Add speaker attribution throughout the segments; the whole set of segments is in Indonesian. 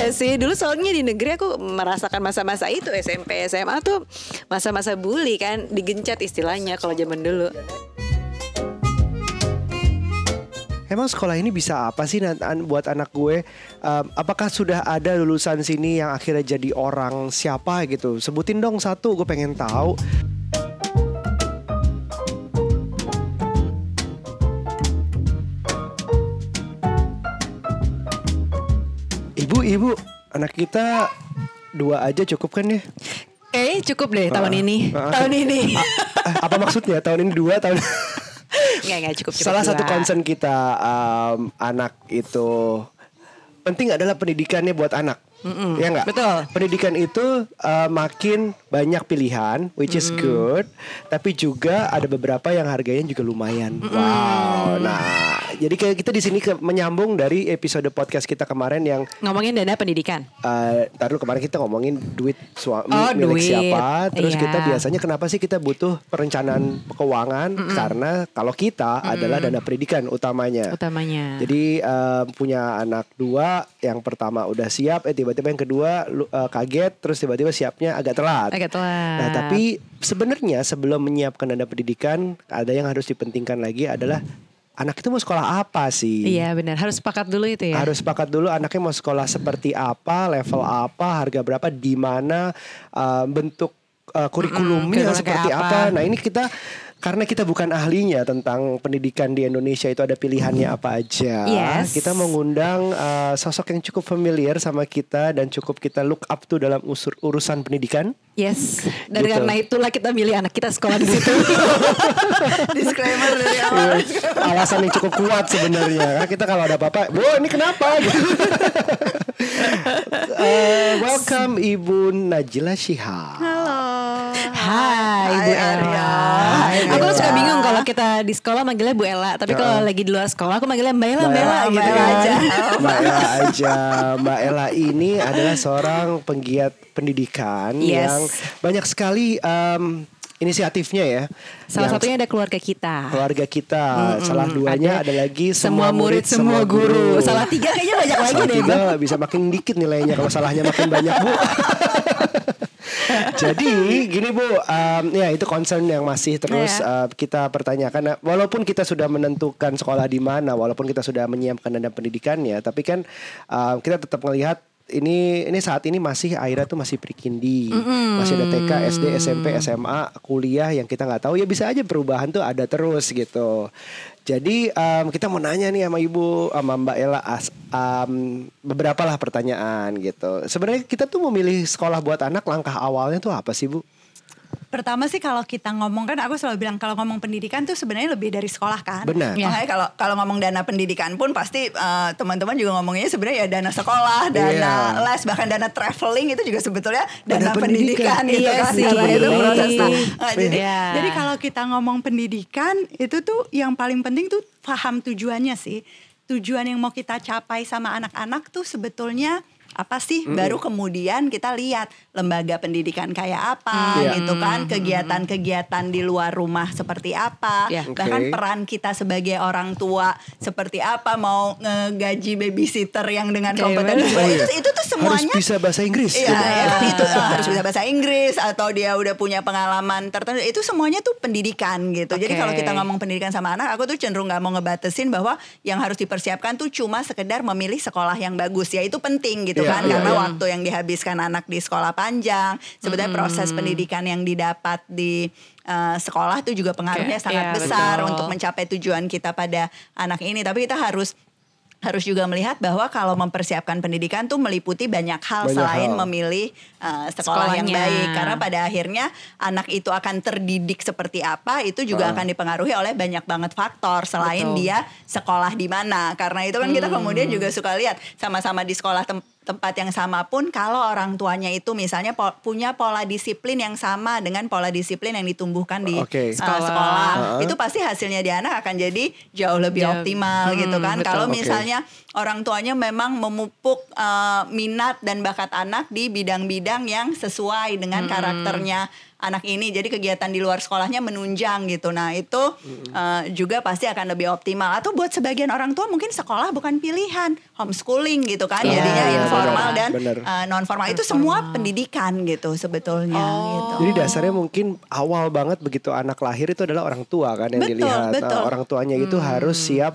Speaker 1: Iya sih, dulu soalnya di negeri aku merasakan masa-masa itu SMP, SMA tuh masa-masa bully kan, digencet istilahnya kalau zaman dulu.
Speaker 2: Emang sekolah ini bisa apa sih buat anak gue? Um, apakah sudah ada lulusan sini yang akhirnya jadi orang siapa gitu? Sebutin dong satu, gue pengen tahu. Ibu, ibu, anak kita dua aja cukup kan ya?
Speaker 1: Eh cukup deh tahun
Speaker 2: Ah,
Speaker 1: ini,
Speaker 2: ah.
Speaker 1: tahun ini.
Speaker 2: Eh, apa maksudnya? Tahun ini dua, tahun
Speaker 1: Nggak nggak cukup. cukup
Speaker 2: Salah satu
Speaker 1: dua.
Speaker 2: concern kita um, anak itu penting adalah pendidikannya buat anak. Ya nggak?
Speaker 1: betul.
Speaker 2: Pendidikan itu uh, makin banyak pilihan, which is good. Tapi juga ada beberapa yang harganya juga lumayan. Wow. Nah, jadi kayak kita di sini menyambung dari episode podcast kita kemarin yang
Speaker 1: Ngomongin dana pendidikan.
Speaker 2: Uh, ntar dulu kemarin kita ngomongin duit suami
Speaker 1: Oh,
Speaker 2: milik
Speaker 1: duit.
Speaker 2: siapa Terus
Speaker 1: Iya.
Speaker 2: kita biasanya kenapa sih kita butuh perencanaan keuangan Karena kalau kita adalah dana pendidikan utamanya
Speaker 1: Utamanya.
Speaker 2: Jadi uh, punya anak dua Yang pertama udah siap Eh tiba-tiba yang kedua uh, kaget Terus tiba-tiba siapnya agak telat
Speaker 1: agak telat.
Speaker 2: Nah tapi sebenarnya sebelum menyiapkan dana pendidikan Ada yang harus dipentingkan lagi adalah Anak itu mau sekolah apa sih?
Speaker 1: Iya benar, harus sepakat dulu itu ya.
Speaker 2: Harus sepakat dulu anaknya mau sekolah seperti apa, level apa, harga berapa, di mana, uh, bentuk uh, kurikulumnya
Speaker 1: kurikulumnya
Speaker 2: seperti apa.
Speaker 1: apa.
Speaker 2: Nah ini kita karena kita bukan ahlinya tentang pendidikan di Indonesia itu ada pilihannya apa aja.
Speaker 1: Yes.
Speaker 2: Kita mengundang uh, sosok yang cukup familiar sama kita dan cukup kita look up tuh dalam usur urusan pendidikan.
Speaker 1: Yes. Dan
Speaker 2: Gitu.
Speaker 1: karena itulah kita milih anak kita sekolah di situ. Disclaimer dari awal.
Speaker 2: Alasan yang cukup kuat sebenarnya. Karena kita kalau ada apa-apa, bu ini kenapa? Uh, welcome Ibu Najila Shihab.
Speaker 1: Hai Bu Ella.
Speaker 2: Hai,
Speaker 1: Aku
Speaker 2: Ella.
Speaker 1: suka bingung kalau kita di sekolah manggilnya Bu Ella, tapi kalau lagi di luar sekolah aku manggilnya Mbak Ella, Mbak Ella
Speaker 2: Mbak
Speaker 1: gitu
Speaker 3: Ella
Speaker 1: kan.
Speaker 3: aja.
Speaker 2: Mbak Ella aja. Mbak Ella ini adalah seorang penggiat pendidikan
Speaker 1: Yes.
Speaker 2: yang banyak sekali em, inisiatifnya ya.
Speaker 1: Salah
Speaker 2: Yang
Speaker 1: satunya ada keluarga kita.
Speaker 2: keluarga kita. Salah duanya ada, lagi
Speaker 1: semua murid, semua guru. Salah tiga kayaknya banyak lagi
Speaker 2: Salah
Speaker 1: deh,
Speaker 2: tiga bisa makin dikit nilainya kalau salahnya makin banyak bu. Jadi gini bu, um, ya itu concern yang masih terus
Speaker 1: Iya.
Speaker 2: uh, kita pertanyakan. Nah, Walaupun kita sudah menentukan sekolah di mana, walaupun kita sudah menyiapkan dana pendidikannya, tapi kan um, kita tetap melihat ini ini saat ini masih Aira tuh masih pre-kindi, masih ada TK, SD, SMP, SMA, kuliah yang kita nggak tahu ya bisa aja perubahan tuh ada terus gitu. Jadi em, kita mau nanya nih sama Ibu sama Mbak Ella as, em, beberapa lah pertanyaan gitu. Sebenarnya kita tuh memilih sekolah buat anak langkah awalnya tuh apa sih Bu?
Speaker 3: Pertama sih kalau kita ngomong kan aku selalu bilang kalau ngomong pendidikan tuh sebenarnya lebih dari sekolah kan.
Speaker 2: Benar.
Speaker 1: Ya.
Speaker 3: Makanya kalau kalau ngomong dana pendidikan pun pasti eh, teman-teman juga ngomongnya sebenarnya ya dana sekolah, dana
Speaker 2: Iya.
Speaker 3: les, bahkan dana traveling itu juga sebetulnya dana,
Speaker 2: Dana pendidikan.
Speaker 3: pendidikan, gitu
Speaker 1: Iya
Speaker 3: kan.
Speaker 1: sih.
Speaker 3: Karena itu proses. Nah, jadi,
Speaker 1: Iya.
Speaker 3: jadi kalau kita ngomong pendidikan itu tuh yang paling penting tuh paham tujuannya sih. Tujuan yang mau kita capai sama anak-anak tuh sebetulnya apa sih? Baru kemudian kita lihat lembaga pendidikan kayak apa
Speaker 2: Iya.
Speaker 3: gitu kan, kegiatan-kegiatan di luar rumah seperti apa,
Speaker 1: Iya.
Speaker 3: bahkan
Speaker 2: Oke.
Speaker 3: peran kita sebagai orang tua seperti apa, mau ngegaji babysitter yang dengan
Speaker 1: Kayak
Speaker 3: kompetensi
Speaker 1: gimana?
Speaker 3: itu itu tuh semuanya
Speaker 2: Harus bisa bahasa Inggris.
Speaker 3: Iya,
Speaker 2: gitu.
Speaker 3: ya, itu tuh harus bisa bahasa Inggris atau dia udah punya pengalaman tertentu. Itu semuanya tuh pendidikan gitu. Jadi
Speaker 1: Oke.
Speaker 3: kalau kita ngomong pendidikan sama anak, aku tuh cenderung nggak mau ngebatesin bahwa yang harus dipersiapkan tuh cuma sekedar memilih sekolah yang bagus. Ya itu penting gitu
Speaker 2: Iya,
Speaker 3: kan,
Speaker 2: iya,
Speaker 3: karena
Speaker 2: iya.
Speaker 3: waktu yang dihabiskan anak di sekolah panjang, sebetulnya proses pendidikan yang didapat di eh, sekolah itu juga pengaruhnya
Speaker 1: Oke,
Speaker 3: sangat
Speaker 1: iya,
Speaker 3: besar
Speaker 1: betul.
Speaker 3: untuk mencapai tujuan kita pada anak ini. Tapi kita harus harus juga melihat bahwa kalau mempersiapkan pendidikan tuh meliputi banyak hal
Speaker 2: Banyak
Speaker 3: selain
Speaker 2: hal.
Speaker 3: memilih uh, sekolah yang
Speaker 1: Sekolahnya.
Speaker 3: baik karena pada akhirnya anak itu akan terdidik seperti apa itu juga
Speaker 2: Ah.
Speaker 3: akan dipengaruhi oleh banyak banget faktor selain
Speaker 1: Betul.
Speaker 3: dia sekolah di mana karena itu kan kita kemudian juga suka lihat sama-sama di sekolah tem- tempat yang sama pun kalau orang tuanya itu misalnya po- punya pola disiplin yang sama dengan pola disiplin yang ditumbuhkan di
Speaker 2: Oke.
Speaker 3: uh,
Speaker 1: Sekolah.
Speaker 3: sekolah,
Speaker 2: Ah.
Speaker 3: itu pasti hasilnya di anak akan jadi jauh lebih
Speaker 1: Jauh.
Speaker 3: optimal gitu
Speaker 1: Hmm,
Speaker 3: kan
Speaker 1: betul.
Speaker 3: kalau misalnya orang tuanya memang memupuk uh, minat dan bakat anak di bidang-bidang yang sesuai dengan karakternya anak ini. Jadi kegiatan di luar sekolahnya menunjang gitu. Nah itu uh, juga pasti akan lebih optimal. Atau buat sebagian orang tua mungkin sekolah bukan pilihan. Homeschooling gitu kan.
Speaker 2: Ah,
Speaker 3: jadinya informal dan uh, non formal itu semua pendidikan gitu sebetulnya gitu.
Speaker 2: Jadi dasarnya mungkin awal banget begitu anak lahir itu adalah orang tua kan yang
Speaker 3: Betul,
Speaker 2: dilihat.
Speaker 3: betul.
Speaker 2: Nah, orang tuanya itu harus siap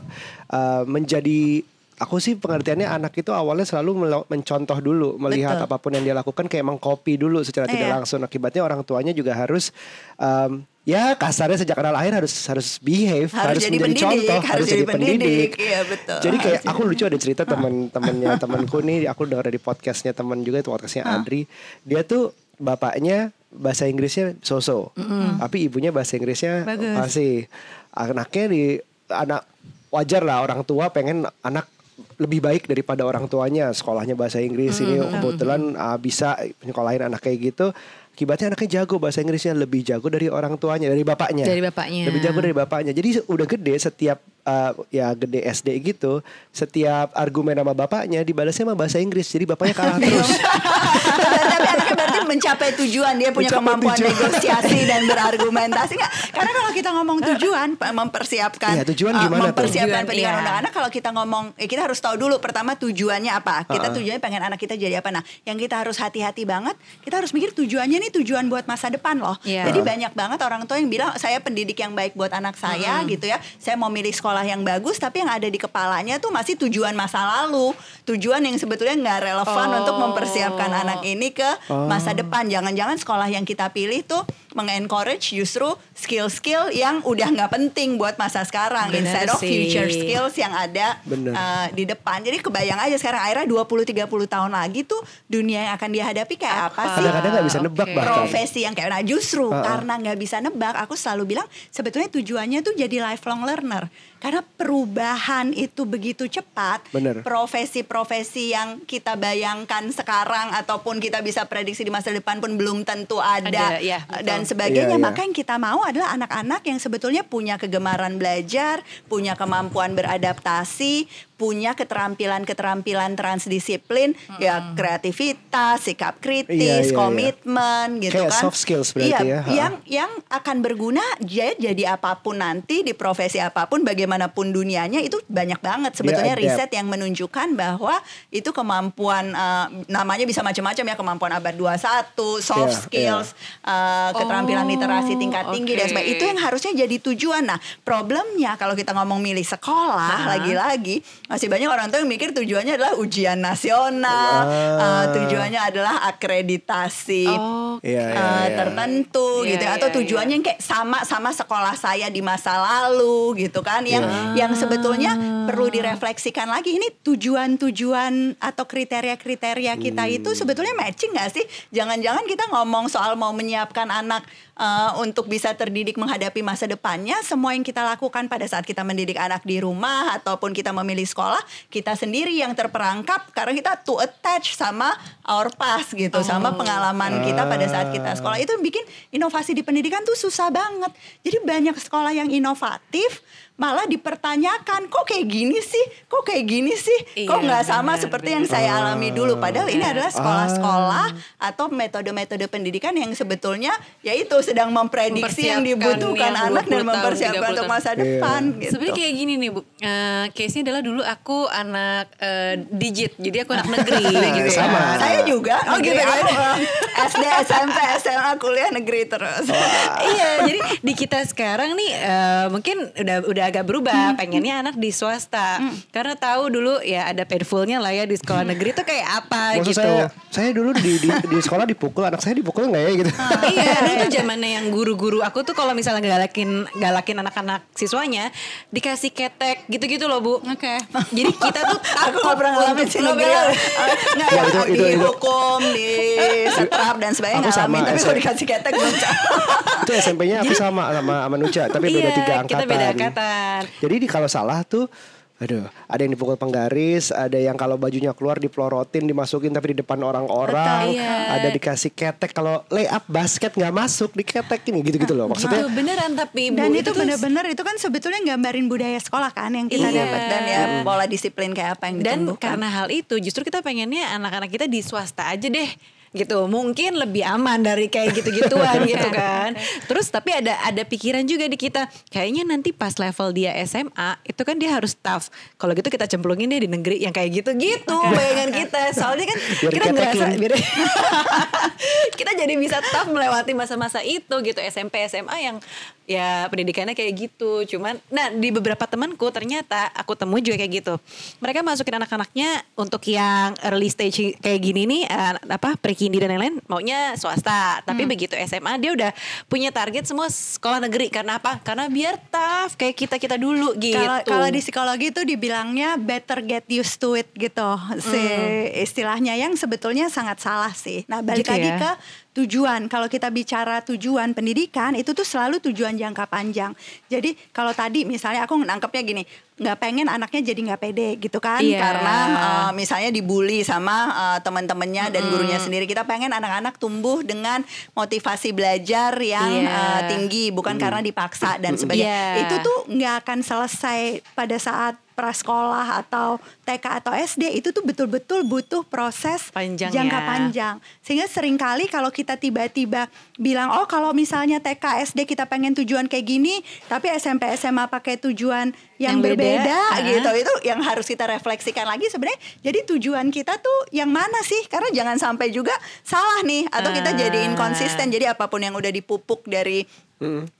Speaker 2: uh, menjadi Aku sih pengertiannya anak itu awalnya selalu mencontoh dulu melihat
Speaker 3: Betul.
Speaker 2: apa pun yang dia lakukan kayak mengcopy dulu secara tidak
Speaker 3: Iya.
Speaker 2: langsung akibatnya orang tuanya juga harus um, ya kasarnya sejak anak lahir harus harus behave
Speaker 3: Harus jadi
Speaker 2: menjadi
Speaker 3: pendidik,
Speaker 2: contoh
Speaker 3: harus jadi pendidik. Iya, betul.
Speaker 2: jadi kayak
Speaker 3: Harus
Speaker 2: aku lucu ada cerita teman-temannya temanku nih aku dengar dari podcastnya teman juga itu podcastnya Adri dia tuh bapaknya bahasa Inggrisnya so-so tapi ibunya bahasa Inggrisnya
Speaker 3: Bagus.
Speaker 2: masih anaknya di anak wajar lah orang tua pengen anak lebih baik daripada orang tuanya. Sekolahnya bahasa Inggris ini kebetulan uh, bisa nyekolahin anak kayak gitu. Akibatnya anaknya jago bahasa Inggrisnya lebih jago dari orang tuanya dari bapaknya.
Speaker 1: Dari bapaknya.
Speaker 2: lebih jago dari bapaknya. Jadi udah gede setiap uh, ya gede SD gitu setiap argumen sama bapaknya dibalasnya sama bahasa Inggris jadi bapaknya kalah terus.
Speaker 3: Tapi anaknya berarti mencapai tujuan dia punya
Speaker 2: Mencapai
Speaker 3: kemampuan
Speaker 2: tujuan.
Speaker 3: negosiasi dan berargumentasi nggak? Karena kalau kita ngomong tujuan mempersiapkan
Speaker 2: Iya, tujuan
Speaker 3: uh,
Speaker 2: gimana tuh?
Speaker 3: mempersiapkan
Speaker 1: Tujuan,
Speaker 3: pendidikan
Speaker 1: iya.
Speaker 3: anak-anak kalau kita ngomong eh, kita harus tahu dulu pertama tujuannya apa. Kita tujuannya pengen anak kita jadi apa. Nah yang kita harus hati-hati banget kita harus mikir tujuannya nih tujuan buat masa depan loh.
Speaker 1: Iya.
Speaker 3: jadi banyak banget orang tua yang bilang saya pendidik yang baik buat anak saya gitu ya. Saya mau milih sekolah yang bagus tapi yang ada di kepalanya tuh masih tujuan masa lalu. Tujuan yang sebetulnya nggak relevan
Speaker 1: Oh.
Speaker 3: untuk mempersiapkan anak ini ke masa depan. Jangan-jangan sekolah yang kita pilih tuh mengencourage justru skill-skill yang udah nggak penting buat masa sekarang
Speaker 1: Bener
Speaker 3: instead of
Speaker 1: sih.
Speaker 3: future skills yang ada
Speaker 2: Bener.
Speaker 3: uh, di depan jadi kebayang aja sekarang Aira 20-30 tahun lagi tuh dunia yang akan dihadapi kayak apa, sih
Speaker 2: kadang-kadang nggak bisa nebak bahkan
Speaker 3: profesi yang kayak nah justru
Speaker 2: Uh-uh.
Speaker 3: karena nggak bisa nebak aku selalu bilang sebetulnya tujuannya tuh jadi lifelong learner karena perubahan itu begitu cepat profesi-profesi yang kita bayangkan sekarang ataupun kita bisa prediksi di masa depan pun belum tentu ada,
Speaker 1: Ada, ya, betul.
Speaker 3: dan sebagainya
Speaker 2: Iya, iya.
Speaker 3: maka yang kita mau adalah anak-anak yang sebetulnya punya kegemaran belajar punya kemampuan beradaptasi punya keterampilan-keterampilan transdisiplin ya kreativitas sikap kritis
Speaker 2: Iya, iya, iya.
Speaker 3: komitmen gitu
Speaker 2: Kayak
Speaker 3: kan.
Speaker 2: soft skills berarti
Speaker 3: iya,
Speaker 2: ya,
Speaker 3: yang yang akan berguna jadi jadi apa pun nanti di profesi apa pun bagaimanapun dunianya itu banyak banget. Sebetulnya
Speaker 2: adapt.
Speaker 3: riset yang menunjukkan bahwa itu kemampuan eh, namanya bisa macam-macam ya kemampuan abad 21 soft
Speaker 2: Iya,
Speaker 3: skills eh, keterampilan
Speaker 1: Oh,
Speaker 3: literasi tingkat tinggi dan
Speaker 1: oke.
Speaker 3: sebagainya. Itu yang harusnya jadi tujuan. Nah problemnya kalau kita ngomong milih sekolah lagi-lagi masih banyak orang tua yang mikir tujuannya adalah ujian nasional
Speaker 2: Wah.
Speaker 3: eh, tujuannya adalah akreditasi
Speaker 1: Oh,
Speaker 2: Iya, iya,
Speaker 3: eh,
Speaker 2: iya.
Speaker 3: tertentu
Speaker 1: Iya,
Speaker 3: gitu ya.
Speaker 1: iya,
Speaker 3: atau
Speaker 1: iya.
Speaker 3: tujuannya yang kayak sama sama sekolah saya di masa lalu gitu kan yang
Speaker 2: Iya.
Speaker 3: yang sebetulnya perlu direfleksikan lagi ini tujuan-tujuan atau kriteria-kriteria kita
Speaker 2: Hmm.
Speaker 3: itu sebetulnya matching nggak sih jangan-jangan kita ngomong soal mau menyiapkan anak eh, untuk bisa terdidik menghadapi masa depannya semua yang kita lakukan pada saat kita mendidik anak di rumah ataupun kita memilih sekolah kita sendiri yang terperangkap karena kita too attach sama our past gitu sama pengalaman kita pada saat kita sekolah. Itu bikin inovasi di pendidikan tuh susah banget. Jadi banyak sekolah yang inovatif malah dipertanyakan kok kayak gini sih kok kayak gini sih kok
Speaker 1: Iya,
Speaker 3: nggak sama
Speaker 1: benar,
Speaker 3: seperti yang saya alami dulu padahal ini
Speaker 1: Iya.
Speaker 3: adalah sekolah-sekolah atau metode-metode pendidikan yang sebetulnya yaitu sedang memprediksi yang dibutuhkan
Speaker 1: yang
Speaker 3: anak
Speaker 1: 20
Speaker 3: dan
Speaker 1: tahun,
Speaker 3: mempersiapkan
Speaker 1: 30
Speaker 3: untuk masa
Speaker 2: tahun.
Speaker 3: depan
Speaker 2: Iya.
Speaker 3: gitu.
Speaker 1: Sebenarnya kayak gini nih bu, Eh, case-nya adalah dulu aku anak eh, digit, jadi aku anak negeri gitu. ya.
Speaker 2: Sama.
Speaker 3: Saya juga
Speaker 1: Oh, gitu kan?
Speaker 3: Aku, SD, SMP, SMA, kuliah negeri terus.
Speaker 1: iya, jadi di kita sekarang nih eh, mungkin udah udah agak berubah. Pengennya anak di swasta, karena tahu dulu ya ada painfulnya lah ya di sekolah negeri tuh kayak apa
Speaker 2: Maksud
Speaker 1: gitu.
Speaker 2: saya saya dulu di, di di sekolah dipukul anak saya dipukul nggak ya gitu
Speaker 1: iya, dulu tuh zamannya yang guru-guru aku tuh kalau misalnya galakin galakin anak-anak siswanya dikasih ketek gitu-gitu loh bu.
Speaker 3: Oke.
Speaker 1: Jadi kita tuh
Speaker 3: Aku gak pernah ngalamin sih negeri.
Speaker 1: nggak
Speaker 3: Nggak
Speaker 2: Ya,
Speaker 3: yang
Speaker 2: itu- itu- itu.
Speaker 3: dihukum, di setrap dan sebagainya
Speaker 2: Aku sama.
Speaker 3: Tapi kalau dikasih ketek belum
Speaker 2: itu SMP-nya aku sama sama sama Nuca tapi beda
Speaker 1: Iya,
Speaker 2: tiga angkatan
Speaker 1: kita beda angkatan.
Speaker 2: Jadi di kalau salah tuh Aduh, ada yang dipukul penggaris, ada yang kalau bajunya keluar dipelorotin, dimasukin tapi di depan orang-orang,
Speaker 1: iya.
Speaker 2: ada dikasih ketek kalau lay up basket nggak masuk diketek ini gitu-gitu loh. Maksudnya
Speaker 1: Tuh, beneran tapi
Speaker 3: Dan
Speaker 1: bu
Speaker 3: itu
Speaker 1: tuh
Speaker 3: benar-benar itu kan sebetulnya gambarin budaya sekolah kan yang kita
Speaker 1: Iya.
Speaker 3: dapat dan ya pola disiplin kayak apa yang
Speaker 1: Dan
Speaker 3: ditumbuhkan.
Speaker 1: karena hal itu justru kita pengennya anak-anak kita di swasta aja deh. Gitu. Mungkin lebih aman dari kayak gitu-gituan gitu kan. Terus tapi ada ada pikiran juga di kita. Kayaknya nanti pas level dia SMA itu kan dia harus tough. Kalau gitu kita cemplungin dia di negeri yang kayak gitu gitu bayangan kita. Soalnya kan
Speaker 2: Biar
Speaker 1: kita ngerasa biar kita jadi bisa tough melewati masa-masa itu gitu. SMP SMA yang ya pendidikannya kayak gitu. Cuman nah di beberapa temanku ternyata aku temui juga kayak gitu. Mereka masukin anak-anaknya untuk yang early stage kayak gini nih eh, apa pre-kindi dan lain-lain maunya swasta. Tapi begitu SMA dia udah punya target semua sekolah negeri. Karena apa? Karena biar tough kayak kita kita dulu gitu.
Speaker 3: Kalau di psikologi itu dibilangnya better get used to it gitu. Si istilahnya yang sebetulnya sangat salah sih. Nah, balik
Speaker 1: Gitu
Speaker 3: lagi
Speaker 1: ya.
Speaker 3: ke tujuan. Kalau kita bicara tujuan pendidikan itu tuh selalu tujuan jangka panjang. Jadi kalau tadi misalnya aku nangkepnya gini, nggak pengen anaknya jadi nggak pede gitu kan
Speaker 1: Iya.
Speaker 3: karena eh, misalnya dibully sama eh, teman-temannya dan gurunya sendiri. Kita pengen anak-anak tumbuh dengan motivasi belajar yang
Speaker 1: Iya.
Speaker 3: eh, tinggi bukan karena dipaksa dan sebagainya.
Speaker 1: Iya.
Speaker 3: Itu tuh nggak akan selesai pada saat prasekolah atau TK atau SD itu tuh betul-betul butuh proses
Speaker 1: Panjang
Speaker 3: jangka
Speaker 1: ya.
Speaker 3: panjang. Sehingga sering kali kalau kita tiba-tiba bilang oh kalau misalnya TK SD kita pengen tujuan kayak gini, tapi SMP SMA pakai tujuan yang,
Speaker 1: Yang beda,
Speaker 3: berbeda
Speaker 1: ah.
Speaker 3: gitu. Itu yang harus kita refleksikan lagi sebenarnya. Jadi tujuan kita tuh yang mana sih? Karena jangan sampai juga salah nih atau kita
Speaker 1: Ah.
Speaker 3: jadi inkonsisten. Jadi apa pun yang udah dipupuk dari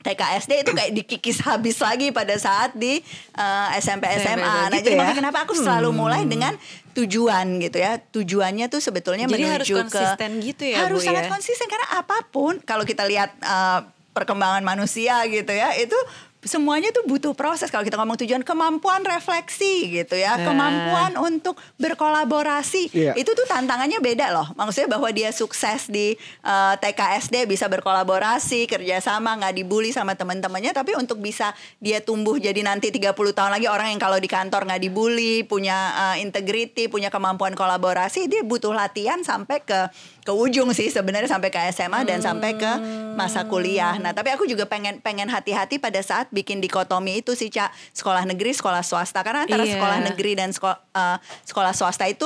Speaker 3: TK SD itu kayak dikikis habis lagi pada saat di eh, SMP SMA. Nah,
Speaker 1: gitu
Speaker 3: jadi
Speaker 1: ya?
Speaker 3: makanya kenapa aku selalu mulai dengan tujuan gitu ya. Tujuannya tuh sebetulnya
Speaker 1: Jadi
Speaker 3: menuju
Speaker 1: harus
Speaker 3: ke
Speaker 1: konsisten gitu ya,
Speaker 3: Harus
Speaker 1: Bu,
Speaker 3: sangat
Speaker 1: ya?
Speaker 3: konsisten karena apa pun kalau kita lihat eh, perkembangan manusia gitu ya, itu semuanya tuh butuh proses. Kalau kita ngomong tujuan kemampuan refleksi gitu ya.
Speaker 1: Nah.
Speaker 3: kemampuan untuk berkolaborasi.
Speaker 2: Iya.
Speaker 3: itu tuh tantangannya beda loh. Maksudnya bahwa dia sukses di eh, TK SD bisa berkolaborasi kerjasama nggak dibully sama teman-temannya. Tapi untuk bisa dia tumbuh jadi nanti 30 tahun lagi orang yang kalau di kantor nggak dibully punya eh, integrity punya kemampuan kolaborasi dia butuh latihan sampai ke ke ujung sih sebenarnya sampai ke SMA dan sampai ke masa kuliah. Nah, tapi aku juga pengen pengen hati-hati pada saat bikin dikotomi itu sih, Cak. Sekolah negeri, sekolah swasta. Karena antara
Speaker 1: Iya.
Speaker 3: sekolah negeri dan sekolah, sekolah swasta itu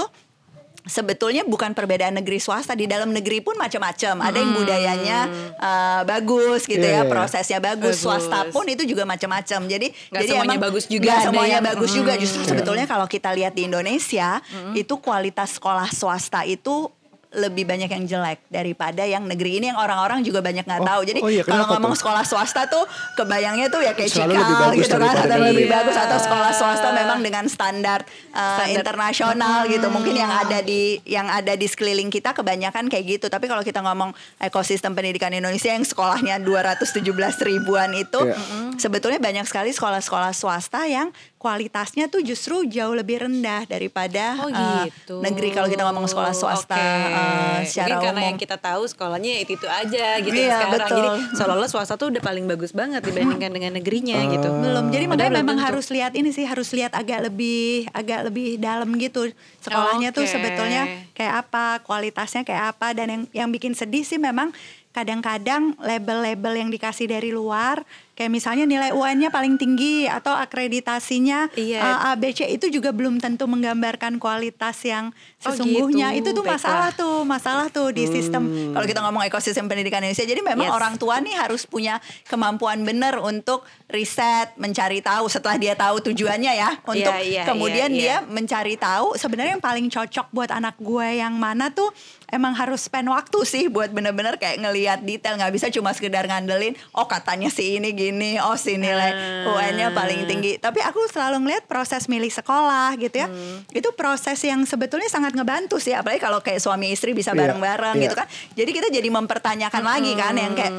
Speaker 3: sebetulnya bukan perbedaan negeri swasta di dalam negeri pun macam-macam ada yang budayanya uh, bagus gitu
Speaker 2: Iya, iya,
Speaker 3: ya
Speaker 2: iya.
Speaker 3: prosesnya bagus.
Speaker 1: Bagus.
Speaker 3: swasta pun itu juga macam-macam jadi
Speaker 1: Nggak
Speaker 3: jadi
Speaker 1: semuanya
Speaker 3: emang
Speaker 1: bagus juga, ada
Speaker 3: semuanya
Speaker 1: yang-
Speaker 3: bagus juga
Speaker 1: Hmm.
Speaker 3: justru sebetulnya kalau kita lihat di Indonesia itu kualitas sekolah swasta itu lebih banyak yang jelek daripada yang negeri ini yang orang-orang juga banyak nggak
Speaker 2: Oh,
Speaker 3: tahu. Jadi
Speaker 2: oh iya,
Speaker 3: kalau ngomong
Speaker 2: tuh?
Speaker 3: sekolah swasta tuh kebayangnya tuh ya kayak
Speaker 2: Selalu
Speaker 3: Cikal gitu kan atau lebih bagus atau sekolah swasta memang dengan standar, uh,
Speaker 1: Standar.
Speaker 3: internasional gitu. Mungkin yang ada di yang ada di sekeliling kita kebanyakan kayak gitu. Tapi kalau kita ngomong ekosistem pendidikan Indonesia yang sekolahnya 217 ribuan itu
Speaker 2: Iya.
Speaker 3: sebetulnya banyak sekali sekolah-sekolah swasta yang kualitasnya tuh justru jauh lebih rendah daripada
Speaker 1: Oh
Speaker 3: uh,
Speaker 1: gitu.
Speaker 3: negeri kalau kita ngomong sekolah swasta
Speaker 1: Oke.
Speaker 3: uh, secara
Speaker 1: Mungkin karena
Speaker 3: umum.
Speaker 1: yang kita tahu sekolahnya itu itu aja gitu
Speaker 3: Iya,
Speaker 1: sekarang.
Speaker 3: betul.
Speaker 1: Jadi seolah-olah swasta tuh udah paling bagus banget dibandingkan dengan negerinya gitu.
Speaker 3: belum jadi makanya
Speaker 1: belum
Speaker 3: memang
Speaker 1: tentu.
Speaker 3: harus lihat ini sih harus lihat agak lebih agak lebih dalam gitu sekolahnya tuh
Speaker 1: Oke.
Speaker 3: sebetulnya kayak apa kualitasnya kayak apa dan yang yang bikin sedih sih memang kadang-kadang label-label yang dikasih dari luar kayak misalnya nilai UN-nya paling tinggi atau akreditasinya
Speaker 1: Iya.
Speaker 3: uh, ABC itu juga belum tentu menggambarkan kualitas yang
Speaker 1: Oh,
Speaker 3: sesungguhnya
Speaker 1: gitu.
Speaker 3: itu tuh
Speaker 1: Baiklah.
Speaker 3: masalah tuh masalah tuh di sistem kalau kita ngomong ekosistem pendidikan Indonesia jadi memang
Speaker 1: Yes.
Speaker 3: orang tua nih harus punya kemampuan benar untuk riset mencari tahu setelah dia tahu tujuannya ya untuk
Speaker 1: iya,
Speaker 3: kemudian
Speaker 1: iya, iya.
Speaker 3: dia mencari tahu sebenarnya yang paling cocok buat anak gue yang mana tuh emang harus spend waktu sih buat bener-bener kayak ngelihat detail nggak bisa cuma sekedar ngandelin oh katanya si ini gini oh si nilai
Speaker 1: Ah.
Speaker 3: UN-nya paling tinggi tapi aku selalu ngelihat proses milih sekolah gitu ya
Speaker 1: Hmm.
Speaker 3: itu proses yang sebetulnya sangat ngebantu sih apalagi kalau kayak suami istri bisa
Speaker 2: Iya,
Speaker 3: bareng-bareng
Speaker 2: iya.
Speaker 3: gitu kan jadi kita jadi mempertanyakan lagi kan yang kayak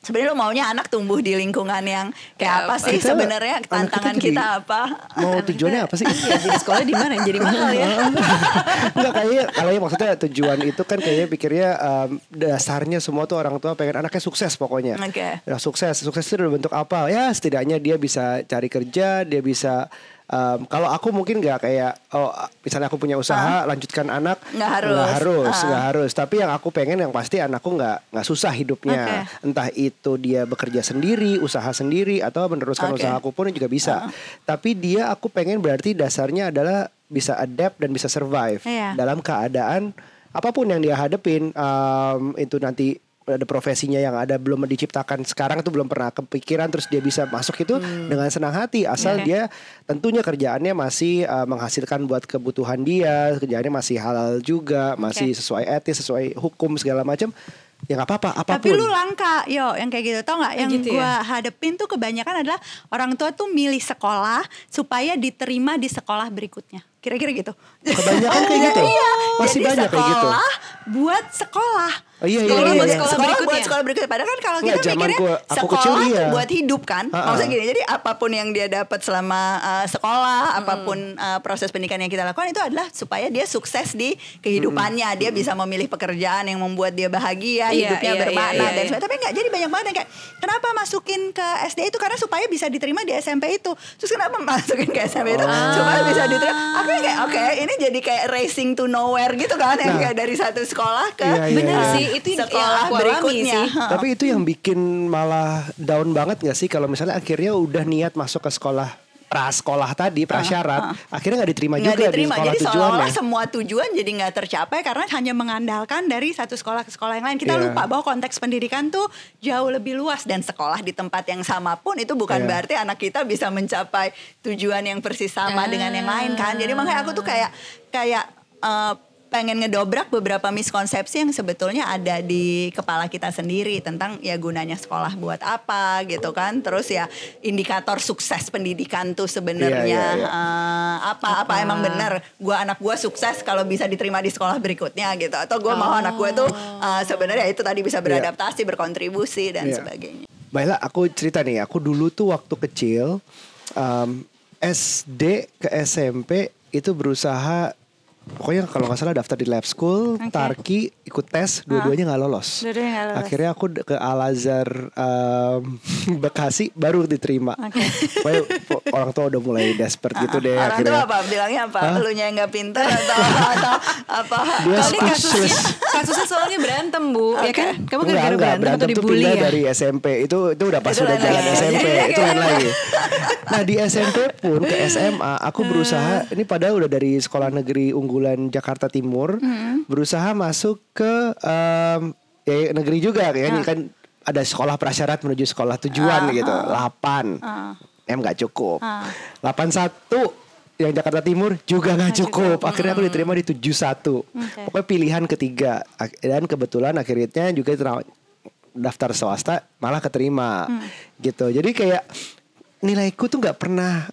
Speaker 3: sebenarnya lu maunya anak tumbuh di lingkungan yang kayak
Speaker 1: Kayak
Speaker 3: apa
Speaker 1: apa?
Speaker 3: sih
Speaker 2: Kita-
Speaker 3: sebenarnya
Speaker 2: kita
Speaker 3: tantangan
Speaker 2: di-
Speaker 3: kita apa
Speaker 2: Mau tujuannya apa sih?
Speaker 1: Iya, jadi sekolah di mana yang jadi mahal ya?
Speaker 2: Enggak kayaknya kalau ya maksudnya tujuan itu kan kayaknya pikirnya um, dasarnya semua tuh orang tua pengen anaknya sukses pokoknya.
Speaker 3: Oke.
Speaker 2: Ya, sukses, sukses itu dalam bentuk apa? Ya setidaknya dia bisa cari kerja, dia bisa um, kalau aku mungkin nggak kayak oh misalnya aku punya usaha lanjutkan anak
Speaker 3: Nggak harus.
Speaker 2: nggak harus nggak harus tapi yang aku pengen yang pasti anakku nggak nggak susah hidupnya entah itu dia bekerja sendiri usaha sendiri atau meneruskan
Speaker 3: Oke.
Speaker 2: usaha aku pun juga bisa tapi dia aku pengen berarti dasarnya adalah bisa adapt dan bisa survive
Speaker 3: Iya.
Speaker 2: dalam keadaan apa pun yang dia hadepin um, itu nanti ada profesinya yang ada belum diciptakan sekarang itu belum pernah kepikiran terus dia bisa masuk itu dengan senang hati asal
Speaker 1: Oke.
Speaker 2: dia tentunya kerjaannya masih uh, menghasilkan buat kebutuhan dia kerjaannya masih halal juga masih sesuai etis sesuai hukum segala macam ya nggak apa-apa
Speaker 3: Tapi
Speaker 2: apa pun
Speaker 3: lu langka, yo, yang kayak gitu. Tau nggak?
Speaker 1: Oh,
Speaker 3: Yang
Speaker 1: gitu
Speaker 3: gua
Speaker 1: ya?
Speaker 3: hadepin tuh kebanyakan adalah orang tua tuh milih sekolah supaya diterima di sekolah berikutnya. Kira-kira gitu.
Speaker 2: Kebanyakan kayak gitu?
Speaker 3: Iya.
Speaker 2: Masih
Speaker 3: Jadi
Speaker 2: banyak kayak gitu?
Speaker 3: sekolah buat sekolah.
Speaker 2: Oh, iya, iya,
Speaker 3: Sekolah
Speaker 2: iya,
Speaker 3: buat
Speaker 2: iya.
Speaker 3: sekolah,
Speaker 1: Sekolah
Speaker 3: buat
Speaker 1: berikutnya.
Speaker 3: sekolah berikutnya. Padahal kan kalau
Speaker 2: Nggak,
Speaker 3: kita
Speaker 2: zaman
Speaker 3: mikirnya
Speaker 2: gua- aku
Speaker 3: sekolah
Speaker 2: kecil,
Speaker 3: tuh
Speaker 2: iya.
Speaker 3: buat hidup kan.
Speaker 2: Ha-ha.
Speaker 3: Maksudnya gini, jadi apa pun yang dia dapat selama uh, sekolah,
Speaker 2: Hmm.
Speaker 3: apa pun uh, proses pendidikan yang kita lakukan itu adalah supaya dia sukses di kehidupannya.
Speaker 2: Hmm.
Speaker 3: Dia bisa memilih pekerjaan yang membuat dia bahagia,
Speaker 1: Iya,
Speaker 3: hidupnya
Speaker 1: iya,
Speaker 3: bermakna
Speaker 1: iya, iya,
Speaker 3: dan
Speaker 1: iya.
Speaker 3: sebagainya. Tapi enggak, jadi banyak banget yang kayak kenapa masukin ke SD itu karena supaya bisa diterima di SMP itu. Terus kenapa masukin ke SMP itu
Speaker 2: Oh.
Speaker 3: supaya bisa diterima. Aku kayak oke, ini jadi kayak racing to nowhere gitu kan yang
Speaker 2: Nah.
Speaker 3: kayak dari satu sekolah ke
Speaker 2: Iya, iya,
Speaker 1: Bener
Speaker 2: iya.
Speaker 1: sih, itu yang
Speaker 3: sekolah
Speaker 1: aku alami
Speaker 3: berikutnya.
Speaker 1: sih.
Speaker 3: Ha.
Speaker 2: Tapi itu yang bikin malah down banget gak sih kalau misalnya akhirnya udah niat masuk ke sekolah prasekolah tadi prasyarat akhirnya nggak diterima
Speaker 3: nggak
Speaker 2: juga
Speaker 3: diterima
Speaker 2: di sekolah
Speaker 3: jadi seolah-olah semua tujuan jadi nggak tercapai karena hanya mengandalkan dari satu sekolah ke sekolah yang lain kita
Speaker 2: Iya.
Speaker 3: lupa bahwa konteks pendidikan tuh jauh lebih luas dan sekolah di tempat yang sama pun itu bukan
Speaker 2: Iya.
Speaker 3: berarti anak kita bisa mencapai tujuan yang persis sama dengan yang lain kan jadi makanya aku tuh kayak kayak eh, pengen ngedobrak beberapa miskonsepsi yang sebetulnya ada di kepala kita sendiri tentang ya gunanya sekolah buat apa gitu kan terus ya indikator sukses pendidikan tuh sebenarnya
Speaker 2: Iya, iya, iya.
Speaker 3: eh, apa apa emang benar gua anak gua sukses kalau bisa diterima di sekolah berikutnya gitu atau gua mau anak gua tuh eh, sebenarnya itu tadi bisa beradaptasi berkontribusi dan
Speaker 2: Iya.
Speaker 3: sebagainya
Speaker 2: Baiklah, aku cerita nih. Aku dulu tuh waktu kecil um, SD ke SMP itu berusaha pokoknya kalau nggak salah daftar di lab school,
Speaker 3: Oke.
Speaker 2: Tarki ikut tes, dua-duanya nggak lolos.
Speaker 3: Nggak lolos.
Speaker 2: Akhirnya aku ke Al Azhar um, Bekasi baru diterima.
Speaker 3: Oke.
Speaker 2: Pokoknya po- orang tua udah mulai desperate gitu deh
Speaker 3: orang
Speaker 2: akhirnya.
Speaker 3: tuh apa bilangnya apa
Speaker 2: Hah?
Speaker 3: lu nya yang nggak pintar atau atau apa
Speaker 2: Dia speechless.
Speaker 1: kasusnya, kasusnya soalnya berantem bu, ya kan? Kamu gara-gara
Speaker 2: enggak,
Speaker 1: berantem,
Speaker 2: berantem
Speaker 1: atau
Speaker 2: tuh
Speaker 1: dibully ya?
Speaker 2: dari SMP itu itu udah pas
Speaker 3: Itu
Speaker 2: udah jalan. SMP itu lain lagi. Nah di SMP pun ke SMA aku berusaha ini padahal udah dari sekolah negeri unggulan Jakarta Timur berusaha masuk ke em, ya negeri juga ya. Ini kan ada sekolah prasyarat menuju sekolah tujuan gitu. 8 M nggak cukup. 81 yang Jakarta Timur juga nggak cukup. Akhirnya aku diterima di 71. Pokoknya pilihan ketiga. Dan kebetulan akhirnya juga daftar swasta malah keterima. Gitu. Jadi kayak nilaiku tuh nggak pernah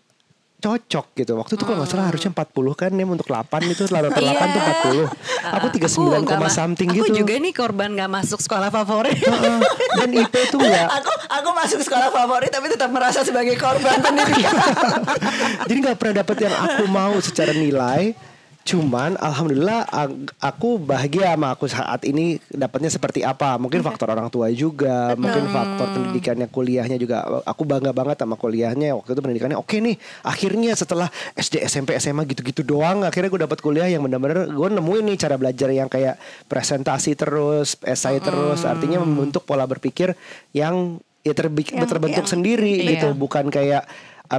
Speaker 2: cocok gitu. Waktu itu kalau nggak salah harusnya 40 kan nih untuk 8 itu lalu 8 tuh 40. Aku 39,
Speaker 1: nggak ma-
Speaker 2: something
Speaker 1: aku
Speaker 2: gitu.
Speaker 1: juga nih korban gak masuk sekolah favorit.
Speaker 2: Heeh. Dan IP tuh nggak
Speaker 3: aku aku masuk sekolah favorit tapi tetap merasa sebagai korban pendidikan
Speaker 2: Jadi nggak pernah dapet yang aku mau secara nilai. Cuman alhamdulillah aku bahagia sama aku saat ini dapatnya seperti apa. Mungkin faktor orang tua juga, mungkin faktor pendidikannya kuliahnya juga. Aku bangga banget sama kuliahnya. Waktu itu pendidikannya oke nih. Akhirnya setelah SD, SMP, SMA gitu-gitu doang, akhirnya gue dapat kuliah yang benar-benar gue nemuin nih cara belajar yang kayak presentasi terus, esai terus. Artinya membentuk pola berpikir yang ya terbik-
Speaker 3: Yang-
Speaker 2: terbentuk
Speaker 3: yang-
Speaker 2: sendiri
Speaker 1: iya.
Speaker 2: gitu, bukan kayak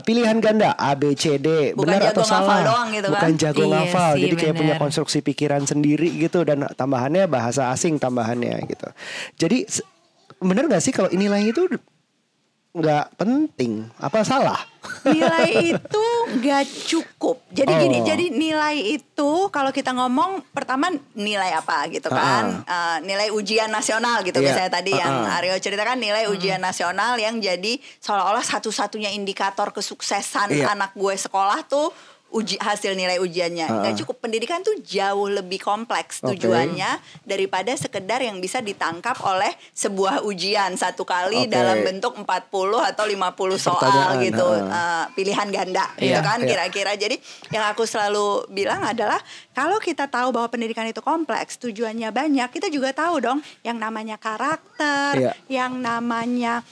Speaker 2: pilihan ganda A B C D
Speaker 3: Bukan
Speaker 2: benar atau salah
Speaker 3: doang gitu kan?
Speaker 2: bukan jago
Speaker 1: Iya
Speaker 2: ngafal
Speaker 1: sih,
Speaker 2: jadi kayak punya
Speaker 1: benar.
Speaker 2: konstruksi pikiran sendiri gitu dan tambahannya bahasa asing tambahannya gitu jadi bener nggak sih kalau nilai itu nggak penting apa salah
Speaker 3: nilai itu gak cukup. Jadi
Speaker 2: Oh.
Speaker 3: gini, jadi nilai itu kalau kita ngomong pertama nilai apa gitu kan? Eh, nilai ujian nasional gitu
Speaker 2: Iya.
Speaker 3: misalnya tadi yang
Speaker 2: Uh-uh.
Speaker 3: Aryo ceritakan nilai ujian nasional yang jadi seolah-olah satu-satunya indikator kesuksesan
Speaker 2: Iya.
Speaker 3: anak gue sekolah tuh uji hasil nilai ujiannya.
Speaker 2: Uh-uh.
Speaker 3: Nggak cukup pendidikan tuh jauh lebih kompleks tujuannya daripada sekedar yang bisa ditangkap oleh sebuah ujian satu kali
Speaker 2: Oke.
Speaker 3: dalam bentuk 40 atau 50 soal
Speaker 2: Pertanyaan,
Speaker 3: gitu
Speaker 2: uh-uh.
Speaker 3: uh, pilihan ganda gitu
Speaker 2: Iya,
Speaker 3: kan
Speaker 2: iya.
Speaker 3: kira-kira. Jadi yang aku selalu bilang adalah kalau kita tahu bahwa pendidikan itu kompleks, tujuannya banyak, kita juga tahu dong yang namanya karakter,
Speaker 2: Iya.
Speaker 3: yang namanya